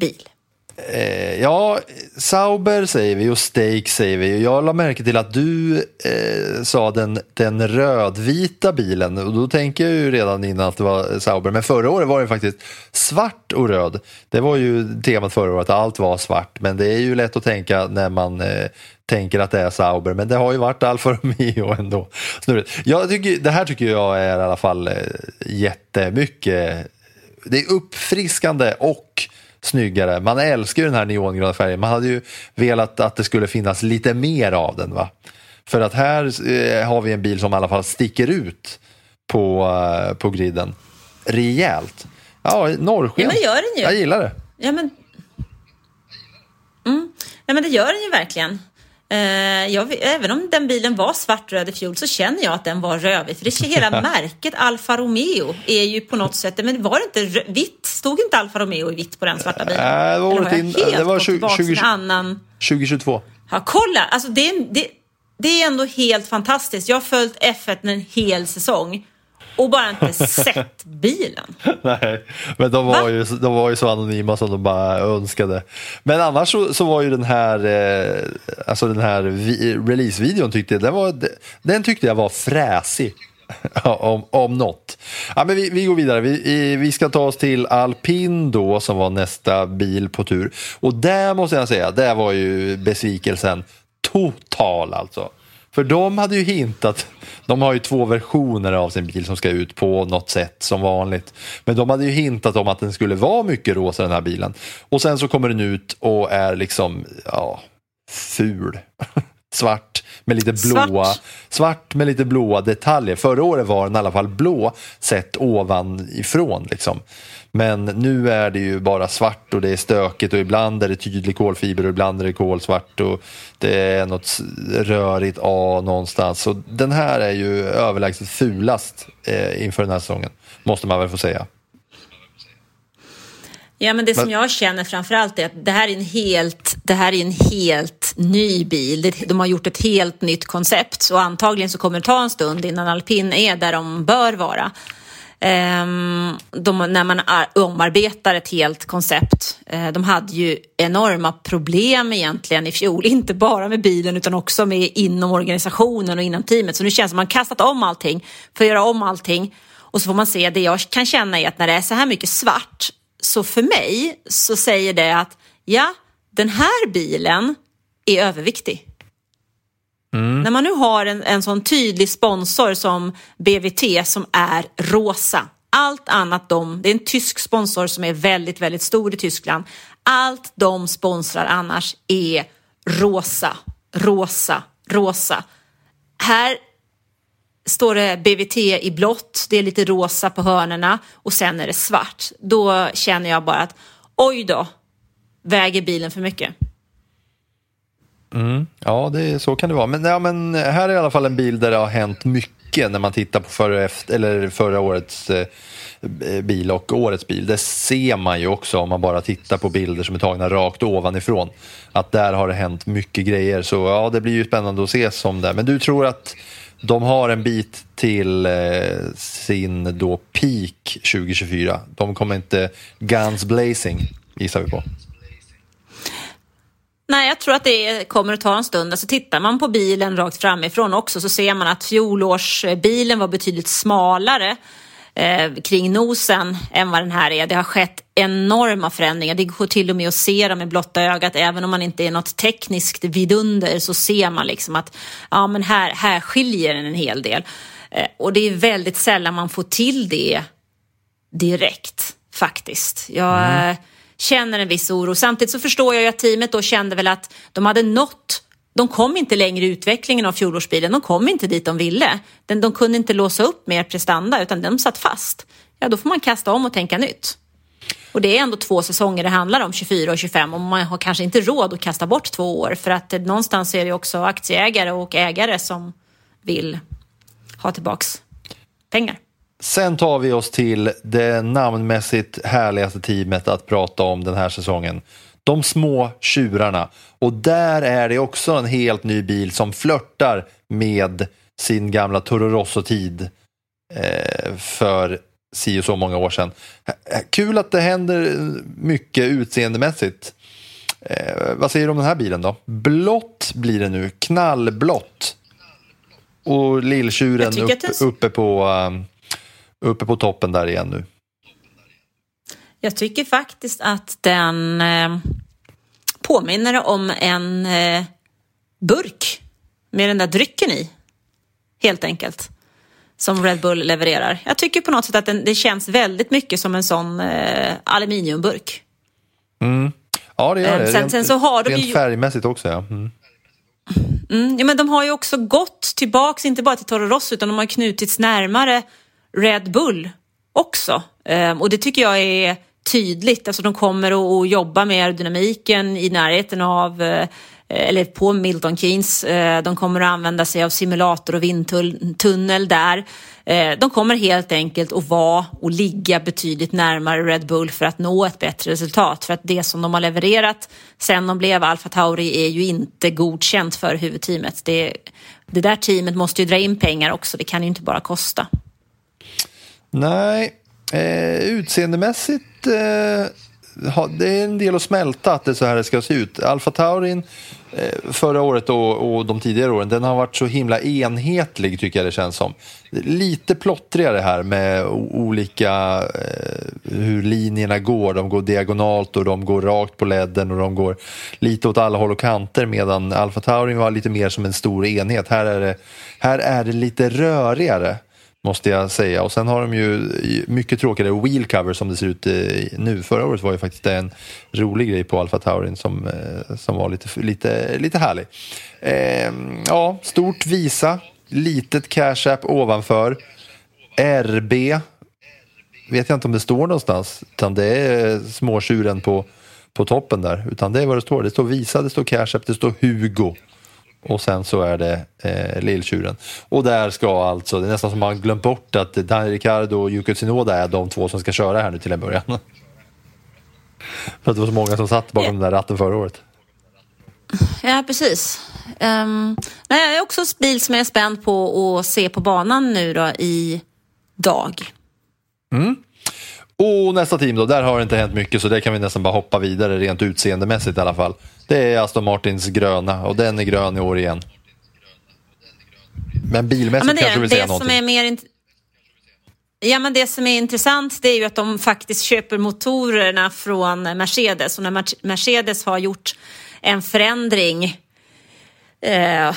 bil. Eh, ja, Sauber säger vi och Stake säger vi. Jag la märke till att du eh, sa den, den rödvita bilen och då tänker jag ju redan innan att det var Sauber. Men förra året var det faktiskt svart och röd. Det var ju temat förra året, att allt var svart. Men det är ju lätt att tänka när man eh, tänker att det är Sauber. Men det har ju varit Alfa Romeo ändå. Jag tycker, det här tycker jag är i alla fall eh, jättemycket. Det är uppfriskande och snyggare. Man älskar ju den här neongröna färgen. Man hade ju velat att det skulle finnas lite mer av den. va. För att här eh, har vi en bil som i alla fall sticker ut på, uh, på griden. Rejält. Ja, norrsken. Ja, men gör den ju. Jag gillar det. Ja, men... Mm. Ja, men det gör den ju verkligen. Eh, jag, även om den bilen var svartröd i fjol så känner jag att den var rövig. För det hela märket Alfa Romeo är ju på något sätt, men var det inte vitt? Stod inte Alfa Romeo i vitt på den svarta bilen? Äh, det var året in, det var 20, 20, annan... 2022. Ja, kolla! Alltså det, det, det är ändå helt fantastiskt. Jag har följt F1 en hel säsong och bara inte sett bilen. Nej, men de var, ju, de var ju så anonyma som de bara önskade. Men annars så, så var ju den här, eh, alltså den här releasevideon tyckte jag, den, var, den tyckte jag var fräsig. om, om något. Ja, men vi, vi går vidare. Vi, vi ska ta oss till alpin då som var nästa bil på tur. Och där måste jag säga, där var ju besvikelsen total alltså. För de hade ju hintat, de har ju två versioner av sin bil som ska ut på något sätt som vanligt. Men de hade ju hintat om att den skulle vara mycket rosa den här bilen. Och sen så kommer den ut och är liksom, ja, ful. Svart med lite blåa, svart. svart. med lite blåa detaljer. Förra året var den i alla fall blå sett ovanifrån liksom. Men nu är det ju bara svart och det är stökigt och ibland är det tydlig kolfiber och ibland är det kolsvart och det är något rörigt A någonstans. Så den här är ju överlägset fulast eh, inför den här säsongen, måste man väl få säga. Ja, men det som jag känner framförallt är att det här är en helt, det här är en helt ny bil. De har gjort ett helt nytt koncept och antagligen så kommer det ta en stund innan alpin är där de bör vara. Ehm, de, när man omarbetar ett helt koncept. Eh, de hade ju enorma problem egentligen i fjol, inte bara med bilen utan också med inom organisationen och inom teamet. Så nu känns det som att man kastat om allting för att göra om allting. Och så får man se, det jag kan känna är att när det är så här mycket svart så för mig så säger det att ja, den här bilen är överviktig. Mm. När man nu har en, en sån tydlig sponsor som BVT som är rosa. Allt annat de, det är en tysk sponsor som är väldigt, väldigt stor i Tyskland. Allt de sponsrar annars är rosa, rosa, rosa. Här står det BVT i blått, det är lite rosa på hörnerna och sen är det svart. Då känner jag bara att oj då, väger bilen för mycket. Mm. Ja, det, så kan det vara. Men, ja, men här är i alla fall en bil där det har hänt mycket när man tittar på förra, efter, eller förra årets eh, eh, bil och årets bil. Det ser man ju också om man bara tittar på bilder som är tagna rakt ovanifrån. Att där har det hänt mycket grejer. Så ja, det blir ju spännande att se som det. Men du tror att de har en bit till eh, sin då peak 2024. De kommer inte guns blazing, gissar vi på. Nej, jag tror att det kommer att ta en stund. Alltså, tittar man på bilen rakt framifrån också så ser man att fjolårsbilen var betydligt smalare eh, kring nosen än vad den här är. Det har skett enorma förändringar. Det går till och med att se dem med blotta ögat. Även om man inte är något tekniskt vidunder så ser man liksom att ja, men här, här skiljer den en hel del. Eh, och det är väldigt sällan man får till det direkt faktiskt. Jag mm känner en viss oro. Samtidigt så förstår jag ju att teamet då kände väl att de hade nått de kom inte längre i utvecklingen av fjolårsbilen. De kom inte dit de ville. De kunde inte låsa upp mer prestanda utan de satt fast. Ja, då får man kasta om och tänka nytt. Och det är ändå två säsonger det handlar om, 24 och 25 och man har kanske inte råd att kasta bort två år för att eh, någonstans är det också aktieägare och ägare som vill ha tillbaks pengar. Sen tar vi oss till det namnmässigt härligaste teamet att prata om den här säsongen. De små tjurarna. Och där är det också en helt ny bil som flörtar med sin gamla Toro Rosso-tid eh, för si och så många år sedan. Kul att det händer mycket utseendemässigt. Eh, vad säger du om den här bilen då? Blått blir det nu, knallblått. Och lilltjuren upp, uppe, på, um, uppe på toppen där igen nu. Jag tycker faktiskt att den eh, påminner om en eh, burk med den där drycken i. Helt enkelt. Som Red Bull levererar. Jag tycker på något sätt att den, det känns väldigt mycket som en sån eh, aluminiumburk. Mm. Ja, det gör det. Sen, rent, sen så har de rent ju... färgmässigt också, ja. Mm. Mm, ja, men de har ju också gått tillbaks, inte bara till Toro Rosso, utan de har knutits närmare Red Bull också. Ehm, och det tycker jag är tydligt. Alltså de kommer att jobba med aerodynamiken i närheten av eh, eller på Milton Keynes. Ehm, de kommer att använda sig av simulator och vindtunnel där. Ehm, de kommer helt enkelt att vara och ligga betydligt närmare Red Bull för att nå ett bättre resultat. För att det som de har levererat sen de blev Alfa Tauri är ju inte godkänt för huvudteamet. Det, det där teamet måste ju dra in pengar också. Det kan ju inte bara kosta. Nej, eh, utseendemässigt eh, det är en del att smälta att det är så här det ska se ut. Alfa Taurin eh, förra året och, och, de tidigare åren, den har varit så himla enhetlig tycker jag det känns som. Lite plottrigare här med olika eh, hur linjerna går. De går diagonalt och de går rakt på ledden och de går lite åt alla håll och kanter medan Alfa Taurin var lite mer som en stor enhet. Här är det, här är det lite rörigare måste jag säga. Och sen har de ju mycket tråkigare wheelcover som det ser ut nu. Förra året var ju faktiskt en rolig grej på Alfa Taurin som, eh, som var lite, lite, lite härlig. Eh, ja, stort Visa, litet Cash App ovanför. RB, vet jag inte om det står någonstans, utan det är småtjuren på, på toppen där. Utan det är vad det står. Det står Visa, det står Cash App, det står Hugo och sen så är det eh, lilltjuren. Och där ska alltså, det är nästan som man glömt bort att Daniel Ricciardo och Yuki Tsunoda är de två som ska köra här nu till en början. För att det var så många som satt bakom den där ratten förra året. Ja, precis. Um, nej, jag är också en bil som jag är spänd på att se på banan nu då i dag. Mm. Och nästa team då, där har det inte hänt mycket så det kan vi nästan bara hoppa vidare rent utseendemässigt i alla fall. Det är Aston Martins gröna och den är grön i år igen. Men bilmässigt ja, men det, kanske du vill säga någonting? Som är mer Ja, men det som är intressant det är ju att de faktiskt köper motorerna från Mercedes och när Mercedes har gjort en förändring eh,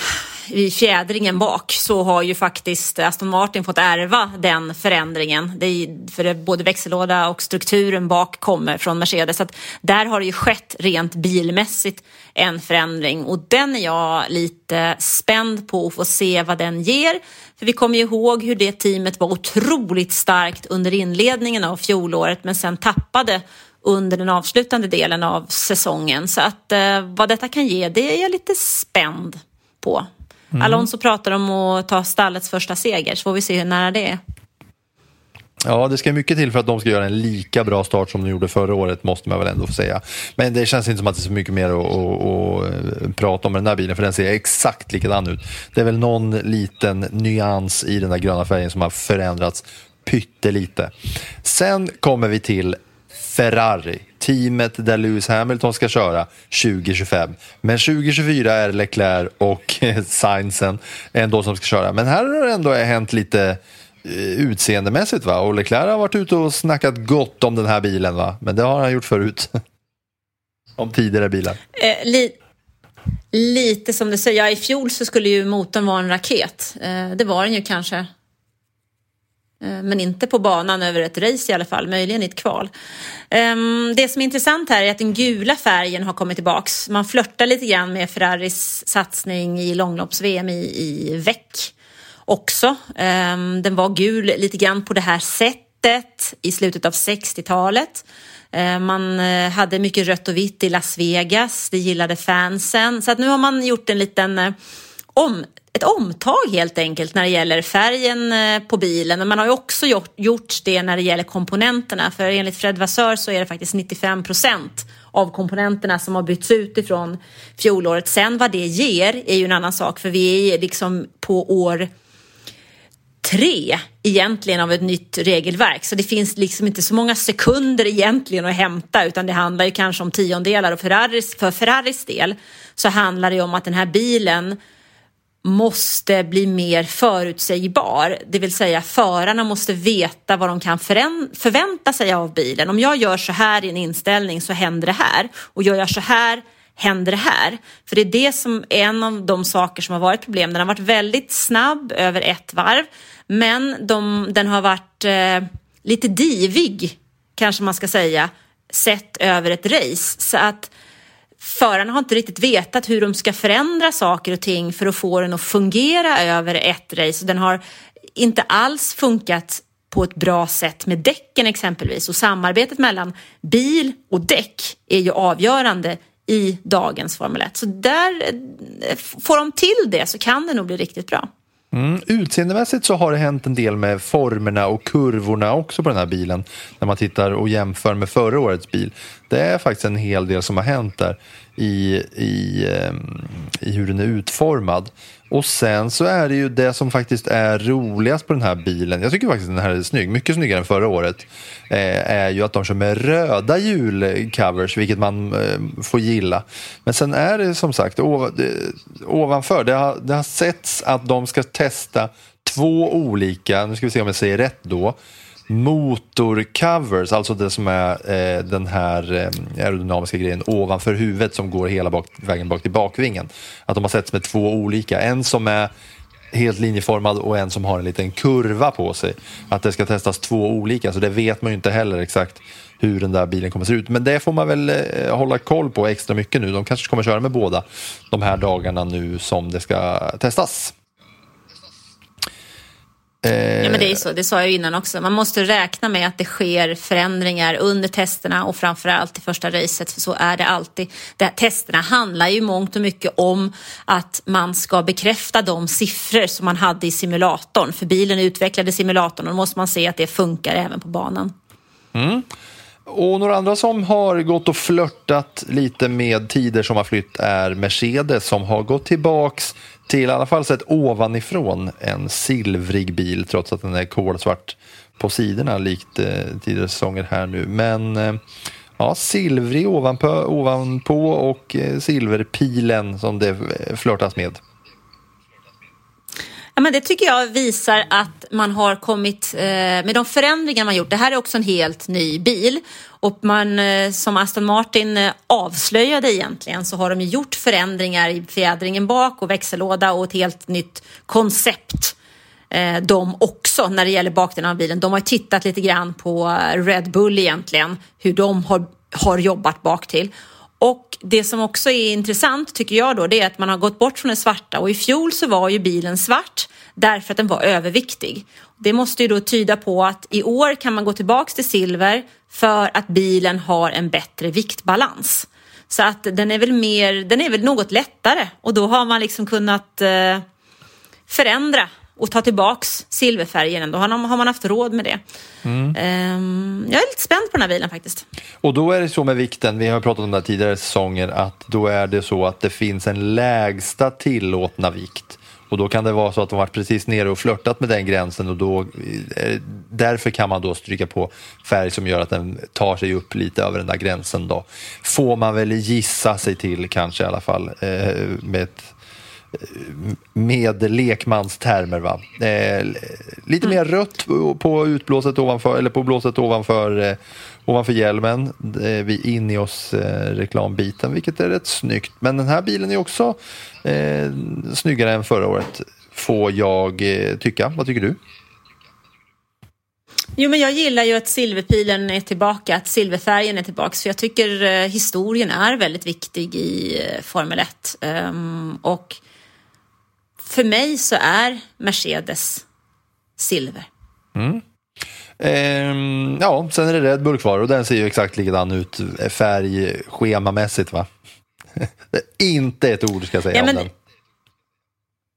i fjädringen bak så har ju faktiskt Aston Martin fått ärva den förändringen. Det är, för det, både växellåda och strukturen bak kommer från Mercedes. Så att där har det ju skett rent bilmässigt en förändring och den är jag lite spänd på att få se vad den ger. För vi kommer ju ihåg hur det teamet var otroligt starkt under inledningen av fjolåret men sen tappade under den avslutande delen av säsongen. Så att eh, vad detta kan ge, det är jag lite spänd på. Alonso pratar om att ta stallets första seger, så får vi se hur nära det är. Ja, det ska mycket till för att de ska göra en lika bra start som de gjorde förra året, måste man väl ändå få säga. Men det känns inte som att det är så mycket mer att, att, att prata om med den här bilen, för den ser exakt likadan ut. Det är väl någon liten nyans i den där gröna färgen som har förändrats pyttelite. Sen kommer vi till Ferrari, teamet där Lewis Hamilton ska köra 2025. Men 2024 är Leclerc och Sainzen ändå som ska köra. Men här har det ändå hänt lite eh, utseendemässigt va? Och Leclerc har varit ute och snackat gott om den här bilen va? Men det har han gjort förut. om tidigare bilar. Eh, li lite som du säger, ja, i fjol så skulle ju motorn vara en raket. Eh, det var den ju kanske. Eh, men inte på banan över ett race i alla fall, möjligen i ett kval. Ehm, det som är intressant här är att den gula färgen har kommit tillbaks. Man flörtar lite grann med Ferraris satsning i långlopps-VM i, i veck också. Ehm, den var gul lite grann på det här sättet i slutet av 60-talet. Ehm, man eh, hade mycket rött och vitt i Las Vegas, det gillade fansen. Så att nu har man gjort en liten eh, om, ett omtag helt enkelt när det gäller färgen eh, på bilen. Men man har ju också gjort, gjort det när det gäller komponenterna. För enligt Fred Vassör så är det faktiskt 95 procent av komponenterna som har bytts ut ifrån fjolåret. Sen vad det ger är ju en annan sak för vi är liksom på år tre egentligen av ett nytt regelverk. Så det finns liksom inte så många sekunder egentligen att hämta utan det handlar ju kanske om tiondelar och Ferraris, för Ferraris del så handlar det om att den här bilen måste bli mer förutsägbar. Det vill säga förarna måste veta vad de kan förvänta sig av bilen. Om jag gör så här i en inställning så händer det här och gör jag så här händer det här? För det är det som är en av de saker som har varit problem. Den har varit väldigt snabb över ett varv men de, den har varit eh, lite divig kanske man ska säga sett över ett race. Så att förarna har inte riktigt vetat hur de ska förändra saker och ting för att få den att fungera över ett race. Den har inte alls funkat på ett bra sätt med däcken exempelvis och samarbetet mellan bil och däck är ju avgörande i dagens Formel 1. Så där eh, får de till det så kan det nog bli riktigt bra. Mm. Utseendemässigt så har det hänt en del med formerna och kurvorna också på den här bilen. När man tittar och jämför med förra årets bil. Det är faktiskt en hel del som har hänt där i, i, ehm, i hur den är utformad. Och sen så är det ju det som faktiskt är roligast på den här bilen. Jag tycker faktiskt den här är snygg, mycket snyggare än förra året. Eh, är ju att de kör med röda hjulcovers, vilket man eh, får gilla. Men sen är det som sagt ovanför, det har, det har setts att de ska testa två olika, nu ska vi se om jag säger rätt då, motorcovers, alltså det som är eh, den här eh, aerodynamiska grejen ovanför huvudet som går hela bak, vägen bak till bakvingen. Att de har setts med två olika, en som är helt linjeformad och en som har en liten kurva på sig. Att det ska testas två olika, så det vet man ju inte heller exakt hur den där bilen kommer att se ut. Men det får man väl eh, hålla koll på extra mycket nu. De kanske kommer att köra med båda de här dagarna nu som det ska testas. Ja, men det är så, det sa jag innan också. Man måste räkna med att det sker förändringar under testerna och framförallt i första racet, för så är det alltid. Det här, testerna handlar ju mångt och mycket om att man ska bekräfta de siffror som man hade i simulatorn, för bilen utvecklade simulatorn och då måste man se att det funkar även på banan. Mm. Och några andra som har gått och flörtat lite med tider som har flytt är Mercedes som har gått tillbaks till i alla fall sett ovanifrån en silvrig bil trots att den är kolsvart på sidorna likt eh, tidigare säsonger här nu. Men eh, ja, silvrig ovanpå, ovanpå och eh, silverpilen som det eh, flörtas med. Ja, men det tycker jag visar att man har kommit eh, med de förändringar man gjort. Det här är också en helt ny bil och man eh, som Aston Martin eh, avslöjade egentligen så har de gjort förändringar i fjädringen bak och växellåda och ett helt nytt koncept eh, de också när det gäller bakdelen av bilen. De har tittat lite grann på Red Bull egentligen, hur de har, har jobbat bak till. Och det som också är intressant tycker jag då det är att man har gått bort från det svarta och i fjol så var ju bilen svart därför att den var överviktig. Det måste ju då tyda på att i år kan man gå tillbaks till silver för att bilen har en bättre viktbalans. Så att den är väl mer, den är väl något lättare och då har man liksom kunnat eh, förändra och ta tillbaks silverfärgen. Då har man, haft råd med det. Mm. Ehm, jag är lite spänd på den här bilen faktiskt. Och då är det så med vikten, vi har pratat om det här tidigare säsonger, att då är det så att det finns en lägsta tillåtna vikt. Och då kan det vara så att de varit precis nere och flörtat med den gränsen och då, eh, därför kan man då stryka på färg som gör att den tar sig upp lite över den där gränsen. Då. Får man väl gissa sig till kanske i alla fall eh, med ett med lekmanstermer. Va? Eh, lite mer rött på- utblåset ovanför, eller på blåset ovanför, eh, ovanför hjälmen eh, vid i eh, reklambiten, vilket är rätt snyggt. Men den här bilen är också eh, snyggare än förra året, får jag eh, tycka. Vad tycker du? Jo, men jag gillar ju att silverpilen är tillbaka, att silverfärgen är tillbaka. För jag tycker eh, historien är väldigt viktig i eh, Formel 1. Um, ehm, och för mig så är Mercedes silver. Ehm, ja, sen är det Red Bull kvar och den ser ju exakt likadan ut eh, färgschemamässigt va? Inte ett ord ska jag säga Ja, om men- den.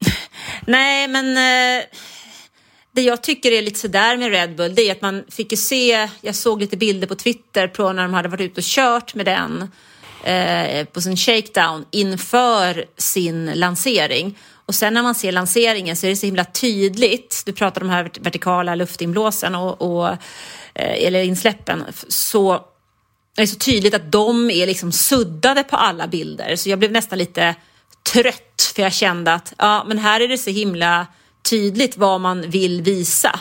Nej, men eh, det jag tycker är lite sådär med Red Bull, det är att man fick ju se, jag såg lite bilder på Twitter på när de hade varit ute och kört med den eh, på sin shakedown inför sin lansering. Och sen när man ser lanseringen så är det så himla tydligt, du pratar om de här vertikala luftinblåsen och, och eh, eller insläppen, så det är så tydligt att de är liksom suddade på alla bilder. Så jag blev nästan lite trött för jag kände att ja, men här är det så himla tydligt vad man vill visa.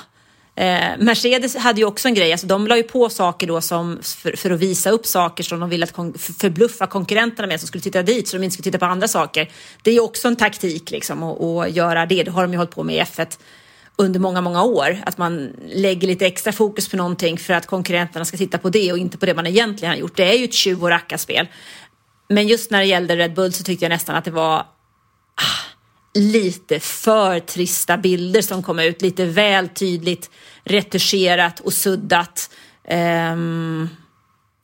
Eh, Mercedes hade ju också en grej, alltså de la ju på saker då som för, för att visa upp saker som de ville att kon- förbluffa konkurrenterna med som skulle titta dit så de inte skulle titta på andra saker. Det är ju också en taktik liksom att, att göra det. Det har de ju hållit på med i F1 under många, många år. Att man lägger lite extra fokus på någonting för att konkurrenterna ska titta på det och inte på det man egentligen har gjort. Det är ju ett tjuv och rackarspel. Men just när det gällde Red Bull så tyckte jag nästan att det var ah, lite för trista bilder som kom ut. Lite väl tydligt retuscherat och suddat. um,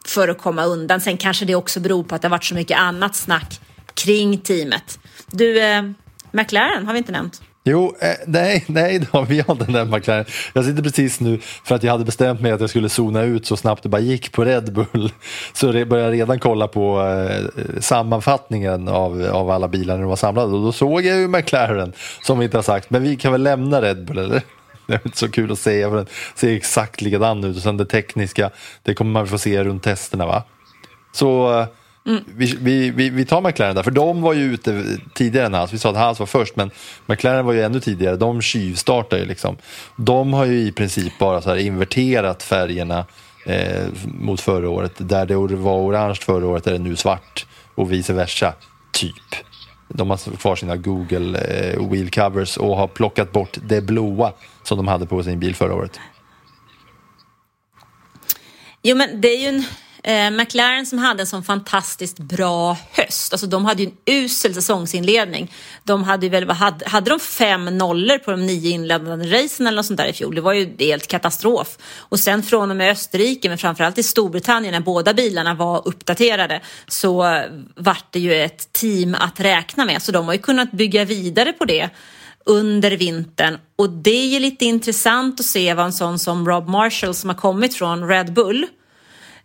för att komma undan. Sen kanske det också beror på att det har varit så mycket annat snack kring teamet. Du, eh, McLaren har vi inte nämnt. Jo, eh, nej, nej då, vi har inte den McLaren. Jag sitter precis nu för att jag hade bestämt mig att jag skulle zona ut så snabbt det bara gick på Red Bull. Så re, började jag redan kolla på eh, sammanfattningen av, av alla bilar när de var samlade och då såg jag ju McLaren som vi inte har sagt. Men vi kan väl lämna Red Bull eller? Det är inte så kul att säga för den ser exakt likadan ut och sen det tekniska det kommer man få se runt testerna va? Så eh, Mm. vi, vi, vi, vi tar McLaren där, för de var ju ute tidigare än Haas. Vi sa att Haas var först, men McLaren var ju ännu tidigare. De tjuvstartar ju liksom. De har ju i princip bara så här inverterat färgerna eh, mot förra året. Där det var orange förra året är det nu svart och vice versa, typ. De har kvar sina Google eh, wheel covers och har plockat bort det blåa som de hade på sin bil förra året. Jo, men det är ju en eh, McLaren som hade en sån fantastiskt bra höst. Alltså de hade ju en usel säsongsinledning. De hade ju väl, hade, hade de fem nollor på de nio inledande racen eller något sånt där i fjol? Det var ju helt katastrof. Och sen från och med Österrike, men framförallt i Storbritannien när båda bilarna var uppdaterade så vart det ju ett team att räkna med. Så de har ju kunnat bygga vidare på det under vintern. Och det är ju lite intressant att se vad en sån som Rob Marshall som har kommit från Red Bull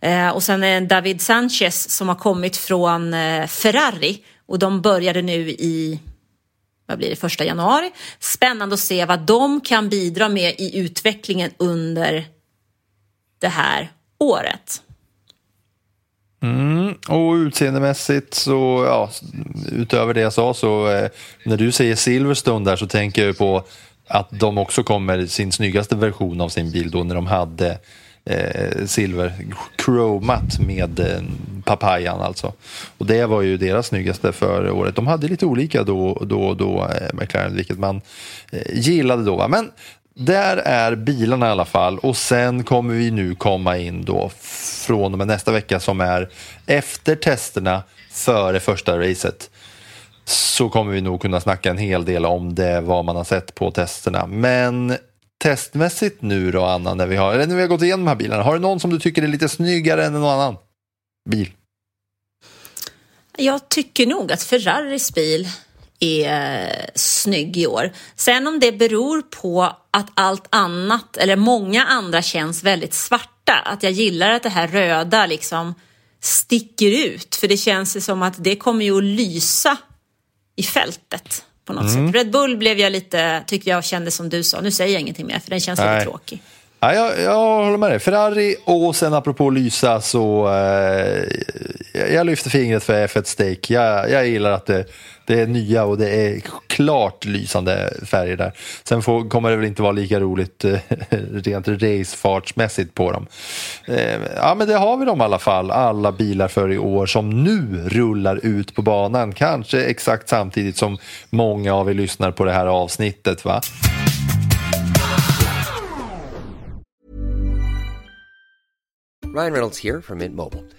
eh, och sen eh, David Sanchez som har kommit från eh, Ferrari och de började nu i vad blir det, första januari. Spännande att se vad de kan bidra med i utvecklingen under det här året. Mm, och utseendemässigt så, ja, utöver det jag sa så, eh, när du säger Silverstone där så tänker jag på att de också kommer sin snyggaste version av sin bil då när de hade eh, silver chromat med eh, papayan alltså. Och det var ju deras snyggaste för året. De hade lite olika då då, då eh, McLaren, vilket man eh, gillade då. Va? Men där är bilarna i alla fall och sen kommer vi nu komma in då från och med nästa vecka som är efter testerna före första racet så kommer vi nog kunna snacka en hel del om det, vad man har sett på testerna. Men testmässigt nu då, Anna, när vi har, eller när vi har gått igenom de här bilarna, har du någon som du tycker är lite snyggare än någon annan bil? Jag tycker nog att Ferraris bil är snygg i år. Sen om det beror på att allt annat, eller många andra känns väldigt svarta, att jag gillar att det här röda liksom sticker ut, för det känns som att det kommer ju att lysa i fältet på något Mm. sätt. Red Bull blev jag lite, tyckte jag kände som du sa, nu säger jag ingenting mer för den känns Nej. lite tråkig. Ja, jag, jag håller med dig. Ferrari och sen apropå lysa så eh, jag lyfter fingret för F1 Stake. Jag, jag gillar att det, det är nya och det är klart lysande färger där. Sen får, kommer det väl inte vara lika roligt eh, rent racefartsmässigt på dem. Eh, ja men det har vi dem i alla fall, alla bilar för i år som nu rullar ut på banan. Kanske exakt samtidigt som många av er lyssnar på det här avsnittet. va? Ryan Reynolds här från Mint Mobile.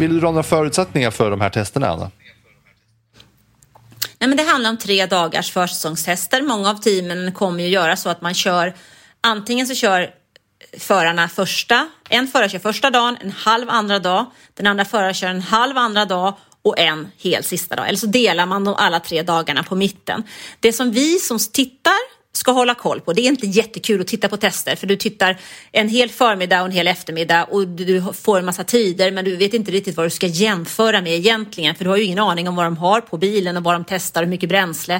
Vill du dra några förutsättningar för de här testerna, Anna? Nej, men det handlar om tre dagars försäsongstester. Många av teamen kommer ju göra så att man kör antingen så kör förarna första, en förare kör första dagen, en halv andra dag, den andra föraren kör en halv andra dag och en hel sista dag. Eller så delar man de alla tre dagarna på mitten. Det som vi som tittar ska hålla koll på. Det är inte jättekul att titta på tester för du tittar en hel förmiddag och en hel eftermiddag och du får en massa tider men du vet inte riktigt vad du ska jämföra med egentligen för du har ju ingen aning om vad de har på bilen och vad de testar, hur mycket bränsle,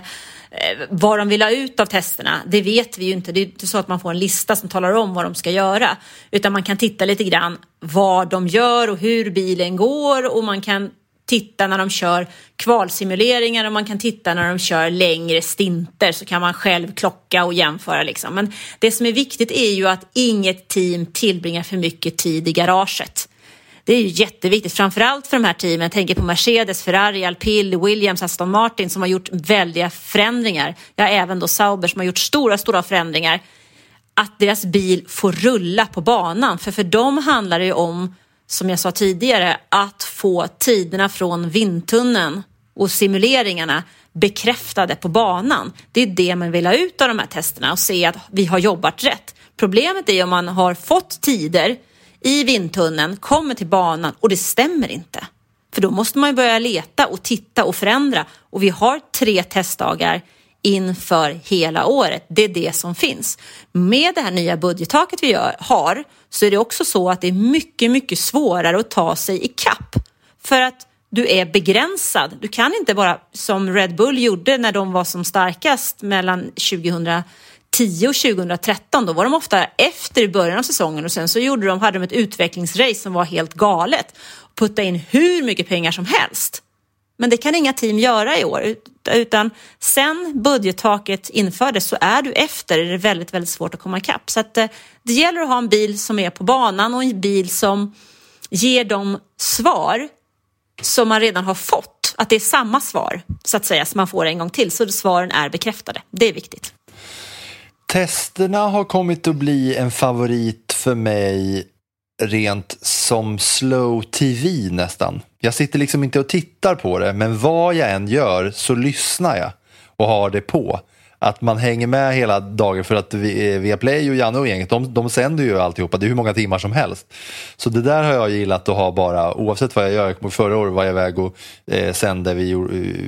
eh, vad de vill ha ut av testerna. Det vet vi ju inte. Det är inte så att man får en lista som talar om vad de ska göra utan man kan titta lite grann vad de gör och hur bilen går och man kan titta när de kör kvalsimuleringar och man kan titta när de kör längre stinter så kan man själv klocka och jämföra. Liksom. Men det som är viktigt är ju att inget team tillbringar för mycket tid i garaget. Det är ju jätteviktigt, framförallt för de här teamen. Jag tänker på Mercedes, Ferrari, Alpil, Williams, Aston Martin som har gjort väldiga förändringar. Ja, även då Sauber som har gjort stora, stora förändringar. Att deras bil får rulla på banan, för för dem handlar det ju om som jag sa tidigare, att få tiderna från vindtunneln och simuleringarna bekräftade på banan. Det är det man vill ha ut av de här testerna och se att vi har jobbat rätt. Problemet är om man har fått tider i vindtunneln, kommer till banan och det stämmer inte. För då måste man börja leta och titta och förändra och vi har tre testdagar inför hela året. Det är det som finns. Med det här nya budgettaket vi gör, har så är det också så att det är mycket, mycket svårare att ta sig i kapp. För att du är begränsad. Du kan inte bara som Red Bull gjorde när de var som starkast mellan 2010 och 2013. Då var de ofta efter i början av säsongen och sen så gjorde de, hade de ett utvecklingsrace som var helt galet. Putta in hur mycket pengar som helst. Men det kan inga team göra i år, utan sen budgettaket infördes så är du efter, det är väldigt, väldigt svårt att komma ikapp. Så att eh, det gäller att ha en bil som är på banan och en bil som ger de svar som man redan har fått. Att det är samma svar, så att säga, som man får en gång till, så svaren är bekräftade. Det är viktigt. Testerna har kommit att bli en favorit för mig rent som slow tv nästan. Jag sitter liksom inte och tittar på det, men vad jag än gör så lyssnar jag och har det på. Att man hänger med hela dagen för att eh, Viaplay och Janne och gänget, de, de sänder ju alltihopa, det är hur många timmar som helst. Så det där har jag gillat att ha bara, oavsett vad jag gör. Förra året var jag iväg och eh, sände, vi,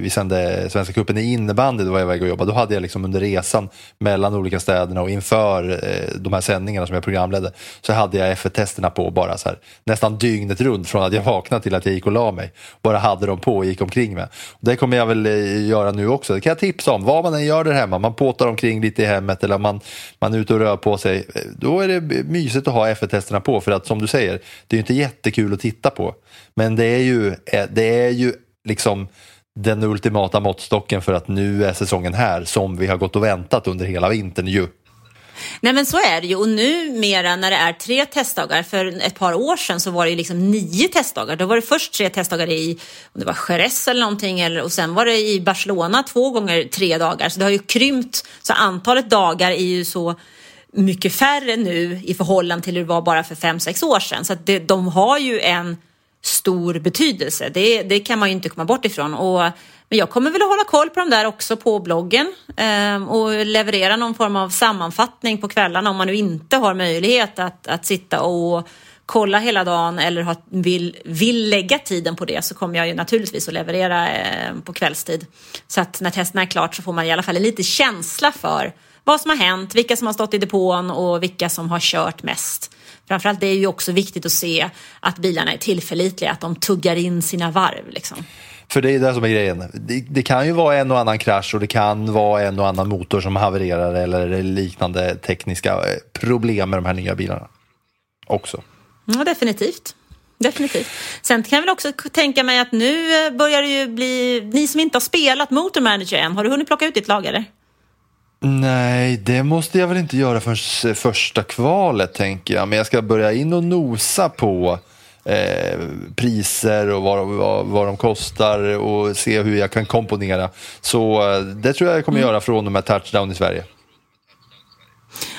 vi sände Svenska cupen i innebandy, då var jag iväg och jobbade. Då hade jag liksom under resan mellan olika städerna och inför eh, de här sändningarna som jag programledde, så hade jag F1-testerna på bara så här, nästan dygnet runt från att jag vaknade till att jag gick och la mig. Bara hade dem på och gick omkring med. Det kommer jag väl eh, göra nu också, det kan jag tipsa om. Vad man än gör där hemma, man påtar omkring lite i hemmet eller man, man är ute och rör på sig, då är det mysigt att ha F1-testerna på för att som du säger, det är ju inte jättekul att titta på. Men det är ju, eh, det är ju liksom den ultimata måttstocken för att nu är säsongen här som vi har gått och väntat under hela vintern ju. Nej men så är det ju och numera när det är tre testdagar, för ett par år sedan så var det ju liksom nio testdagar. Då var det först tre testdagar i, om det var Jerez eller någonting, eller, och sen var det i Barcelona två gånger tre dagar. Så det har ju krympt, så antalet dagar är ju så mycket färre nu i förhållande till hur det var bara för fem, sex år sedan. Så att det, de har ju en stor betydelse. Det, det kan man ju inte komma bort ifrån. Och, men jag kommer väl att hålla koll på dem där också på bloggen eh, och leverera någon form av sammanfattning på kvällarna om man nu inte har möjlighet att, att sitta och kolla hela dagen eller ha, vill, vill lägga tiden på det så kommer jag ju naturligtvis att leverera eh, på kvällstid. Så att när testerna är klart så får man i alla fall en lite känsla för vad som har hänt, vilka som har stått i depån och vilka som har kört mest. Framförallt det är ju också viktigt att se att bilarna är tillförlitliga, att de tuggar in sina varv. Liksom. För det är det som är grejen. Det, det, kan ju vara en och annan krasch och det kan vara en och annan motor som havererar eller liknande tekniska eh, problem med de här nya bilarna. Också. Ja, definitivt. Definitivt. Sen kan jag väl också tänka mig att nu eh, börjar det ju bli, ni som inte har spelat Motor Manager än, har du hunnit plocka ut ditt lag eller? Nej, det måste jag väl inte göra förrän första kvalet tänker jag. Men jag ska börja in och nosa på eh, priser och vad, vad, vad de kostar och se hur jag kan komponera. Så eh, det tror jag jag kommer mm. göra från och med touchdown i Sverige.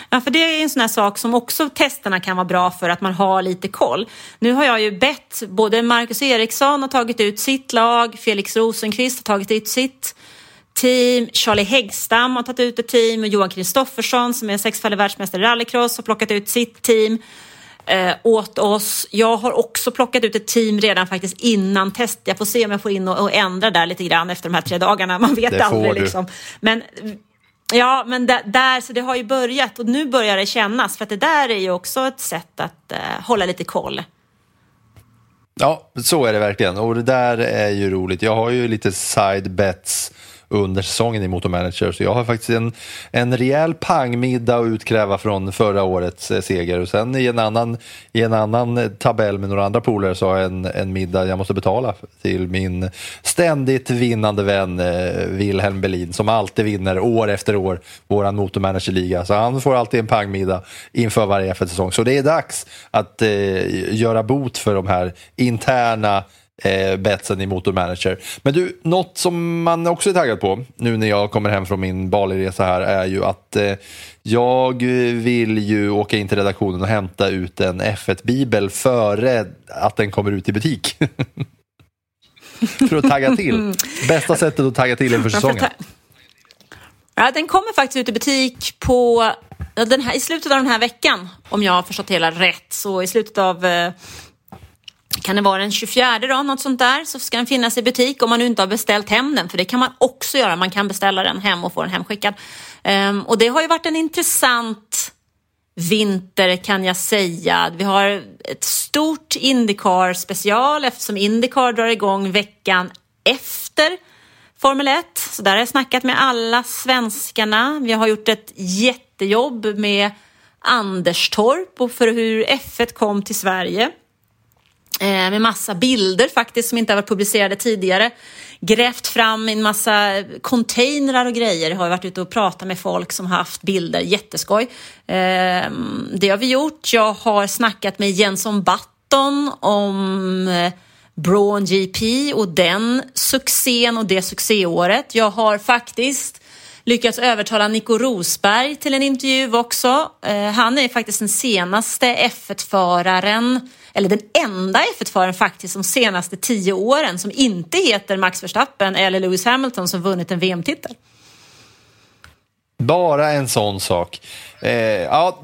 Ja, för det är en sån här sak som också testerna kan vara bra för att man har lite koll. Nu har jag ju bett, både Marcus Eriksson har tagit ut sitt lag, Felix Rosenqvist har tagit ut sitt team. Charlie Häggstam har tagit ut ett team och Johan Kristoffersson som är sexfaldig världsmästare i rallycross har plockat ut sitt team eh, åt oss. Jag har också plockat ut ett team redan faktiskt innan test. Jag får se om jag får in och, och ändra där lite grann efter de här tre dagarna. Man vet det aldrig liksom. Men Ja, men där, så det har ju börjat och nu börjar det kännas för att det där är ju också ett sätt att uh, hålla lite koll. Ja, så är det verkligen och det där är ju roligt. Jag har ju lite side bets under säsongen i Motormanager. Så jag har faktiskt en, en rejäl pangmiddag att utkräva från förra årets eh, seger. Och sen i en annan, i en annan tabell med några andra polare så har jag en, en middag jag måste betala till min ständigt vinnande vän eh, Wilhelm Berlin som alltid vinner år efter år våran motormanagerliga. Så han får alltid en pangmiddag inför varje F1-säsong. Så det är dags att eh, göra bot för de här interna eh, betsen i Motor Manager. Men du, något som man också är taggad på nu när jag kommer hem från min Bali-resa här är ju att eh, jag vill ju åka in till redaktionen och hämta ut en F1-bibel före att den kommer ut i butik. För att tagga till. Bästa sättet att tagga till inför säsongen. Ja, den kommer faktiskt ut i butik på den här, i slutet av den här veckan, om jag har förstått hela rätt. Så i slutet av eh, kan det vara den 24 då, något sånt där, så ska den finnas i butik om man nu inte har beställt hem den, för det kan man också göra. Man kan beställa den hem och få den hemskickad. Um, och det har ju varit en intressant vinter kan jag säga. Vi har ett stort Indycar special eftersom Indycar drar igång veckan efter Formel 1. Så där har jag snackat med alla svenskarna. Vi har gjort ett jättejobb med Anderstorp och för hur F1 kom till Sverige. Eh, med massa bilder faktiskt som inte har varit publicerade tidigare. Grävt fram en massa containrar och grejer. Jag har varit ute och pratat med folk som har haft bilder, jätteskoj. Ehm, det har vi gjort. Jag har snackat med Jenson Button om eh, Braun GP och den succén och det succéåret. Jag har faktiskt lyckats övertala Nico Rosberg till en intervju också. Eh, han är faktiskt den senaste F1-föraren eller den enda F1-föraren faktiskt de senaste tio åren som inte heter Max Verstappen eller Lewis Hamilton som vunnit en VM-titel. Bara en sån sak. Eh, ja,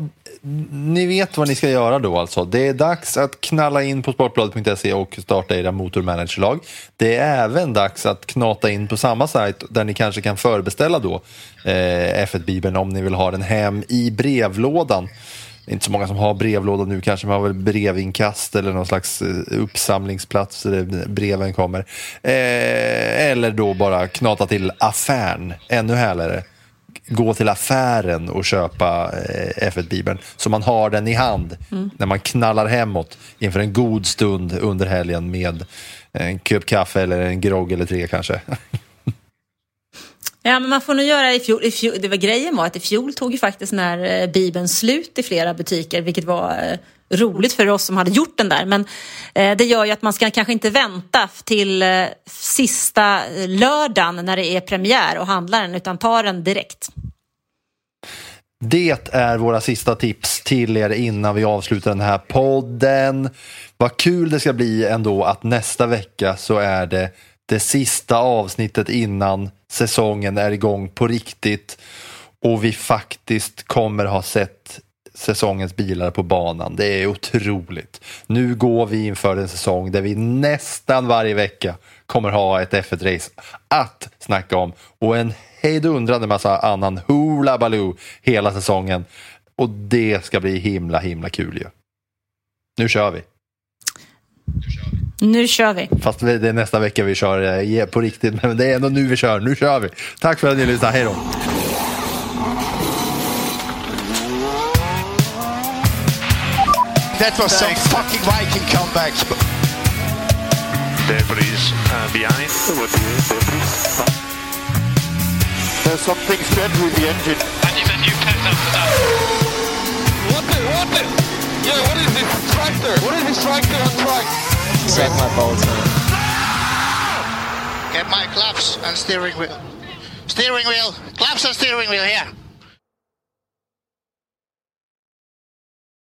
ni vet vad ni ska göra då alltså. Det är dags att knalla in på sportbladet.se och starta era motormanagerlag. Det är även dags att knata in på samma sajt där ni kanske kan förbeställa då eh, F1-bibeln om ni vill ha den hem i brevlådan inte så många som har brevlåda nu kanske, man har väl brevinkast eller någon slags eh, uppsamlingsplats där breven kommer. Eh, eller då bara knata till affären, ännu härligare. Gå till affären och köpa eh, F1-bibeln så man har den i hand mm. när man knallar hemåt inför en god stund under helgen med en kopp kaffe eller en grogg eller tre kanske. Ja, men man får nog göra i fjol, i fjol. Det var grejen var att i fjol tog ju faktiskt den här eh, bibeln slut i flera butiker, vilket var eh, roligt för oss som hade gjort den där. Men eh, det gör ju att man ska kanske inte vänta till eh, sista eh, lördagen när det är premiär och handla den, utan ta den direkt. Det är våra sista tips till er innan vi avslutar den här podden. Vad kul det ska bli ändå att nästa vecka så är det det sista avsnittet innan säsongen är igång på riktigt och vi faktiskt kommer ha sett säsongens bilar på banan. Det är otroligt. Nu går vi inför en säsong där vi nästan varje vecka kommer ha ett F1-race att snacka om och en hejdundrande massa annan hula baloo hela säsongen. Och det ska bli himla himla kul ju. Nu kör vi. Nu kör vi. Fast det är nästa vecka vi kör eh, på riktigt, men det är ändå nu vi kör. Nu kör vi. Tack för att ni lyssnade. Hej då. That was some fucking Viking comeback. Debris uh, behind. There's something strange with the engine. And you've a new pet after that. What the, what the? Yeah, what is this tractor? What is this tractor on track? Suck my balls, man. Get my claps and steering wheel. Steering wheel. Claps and steering wheel here.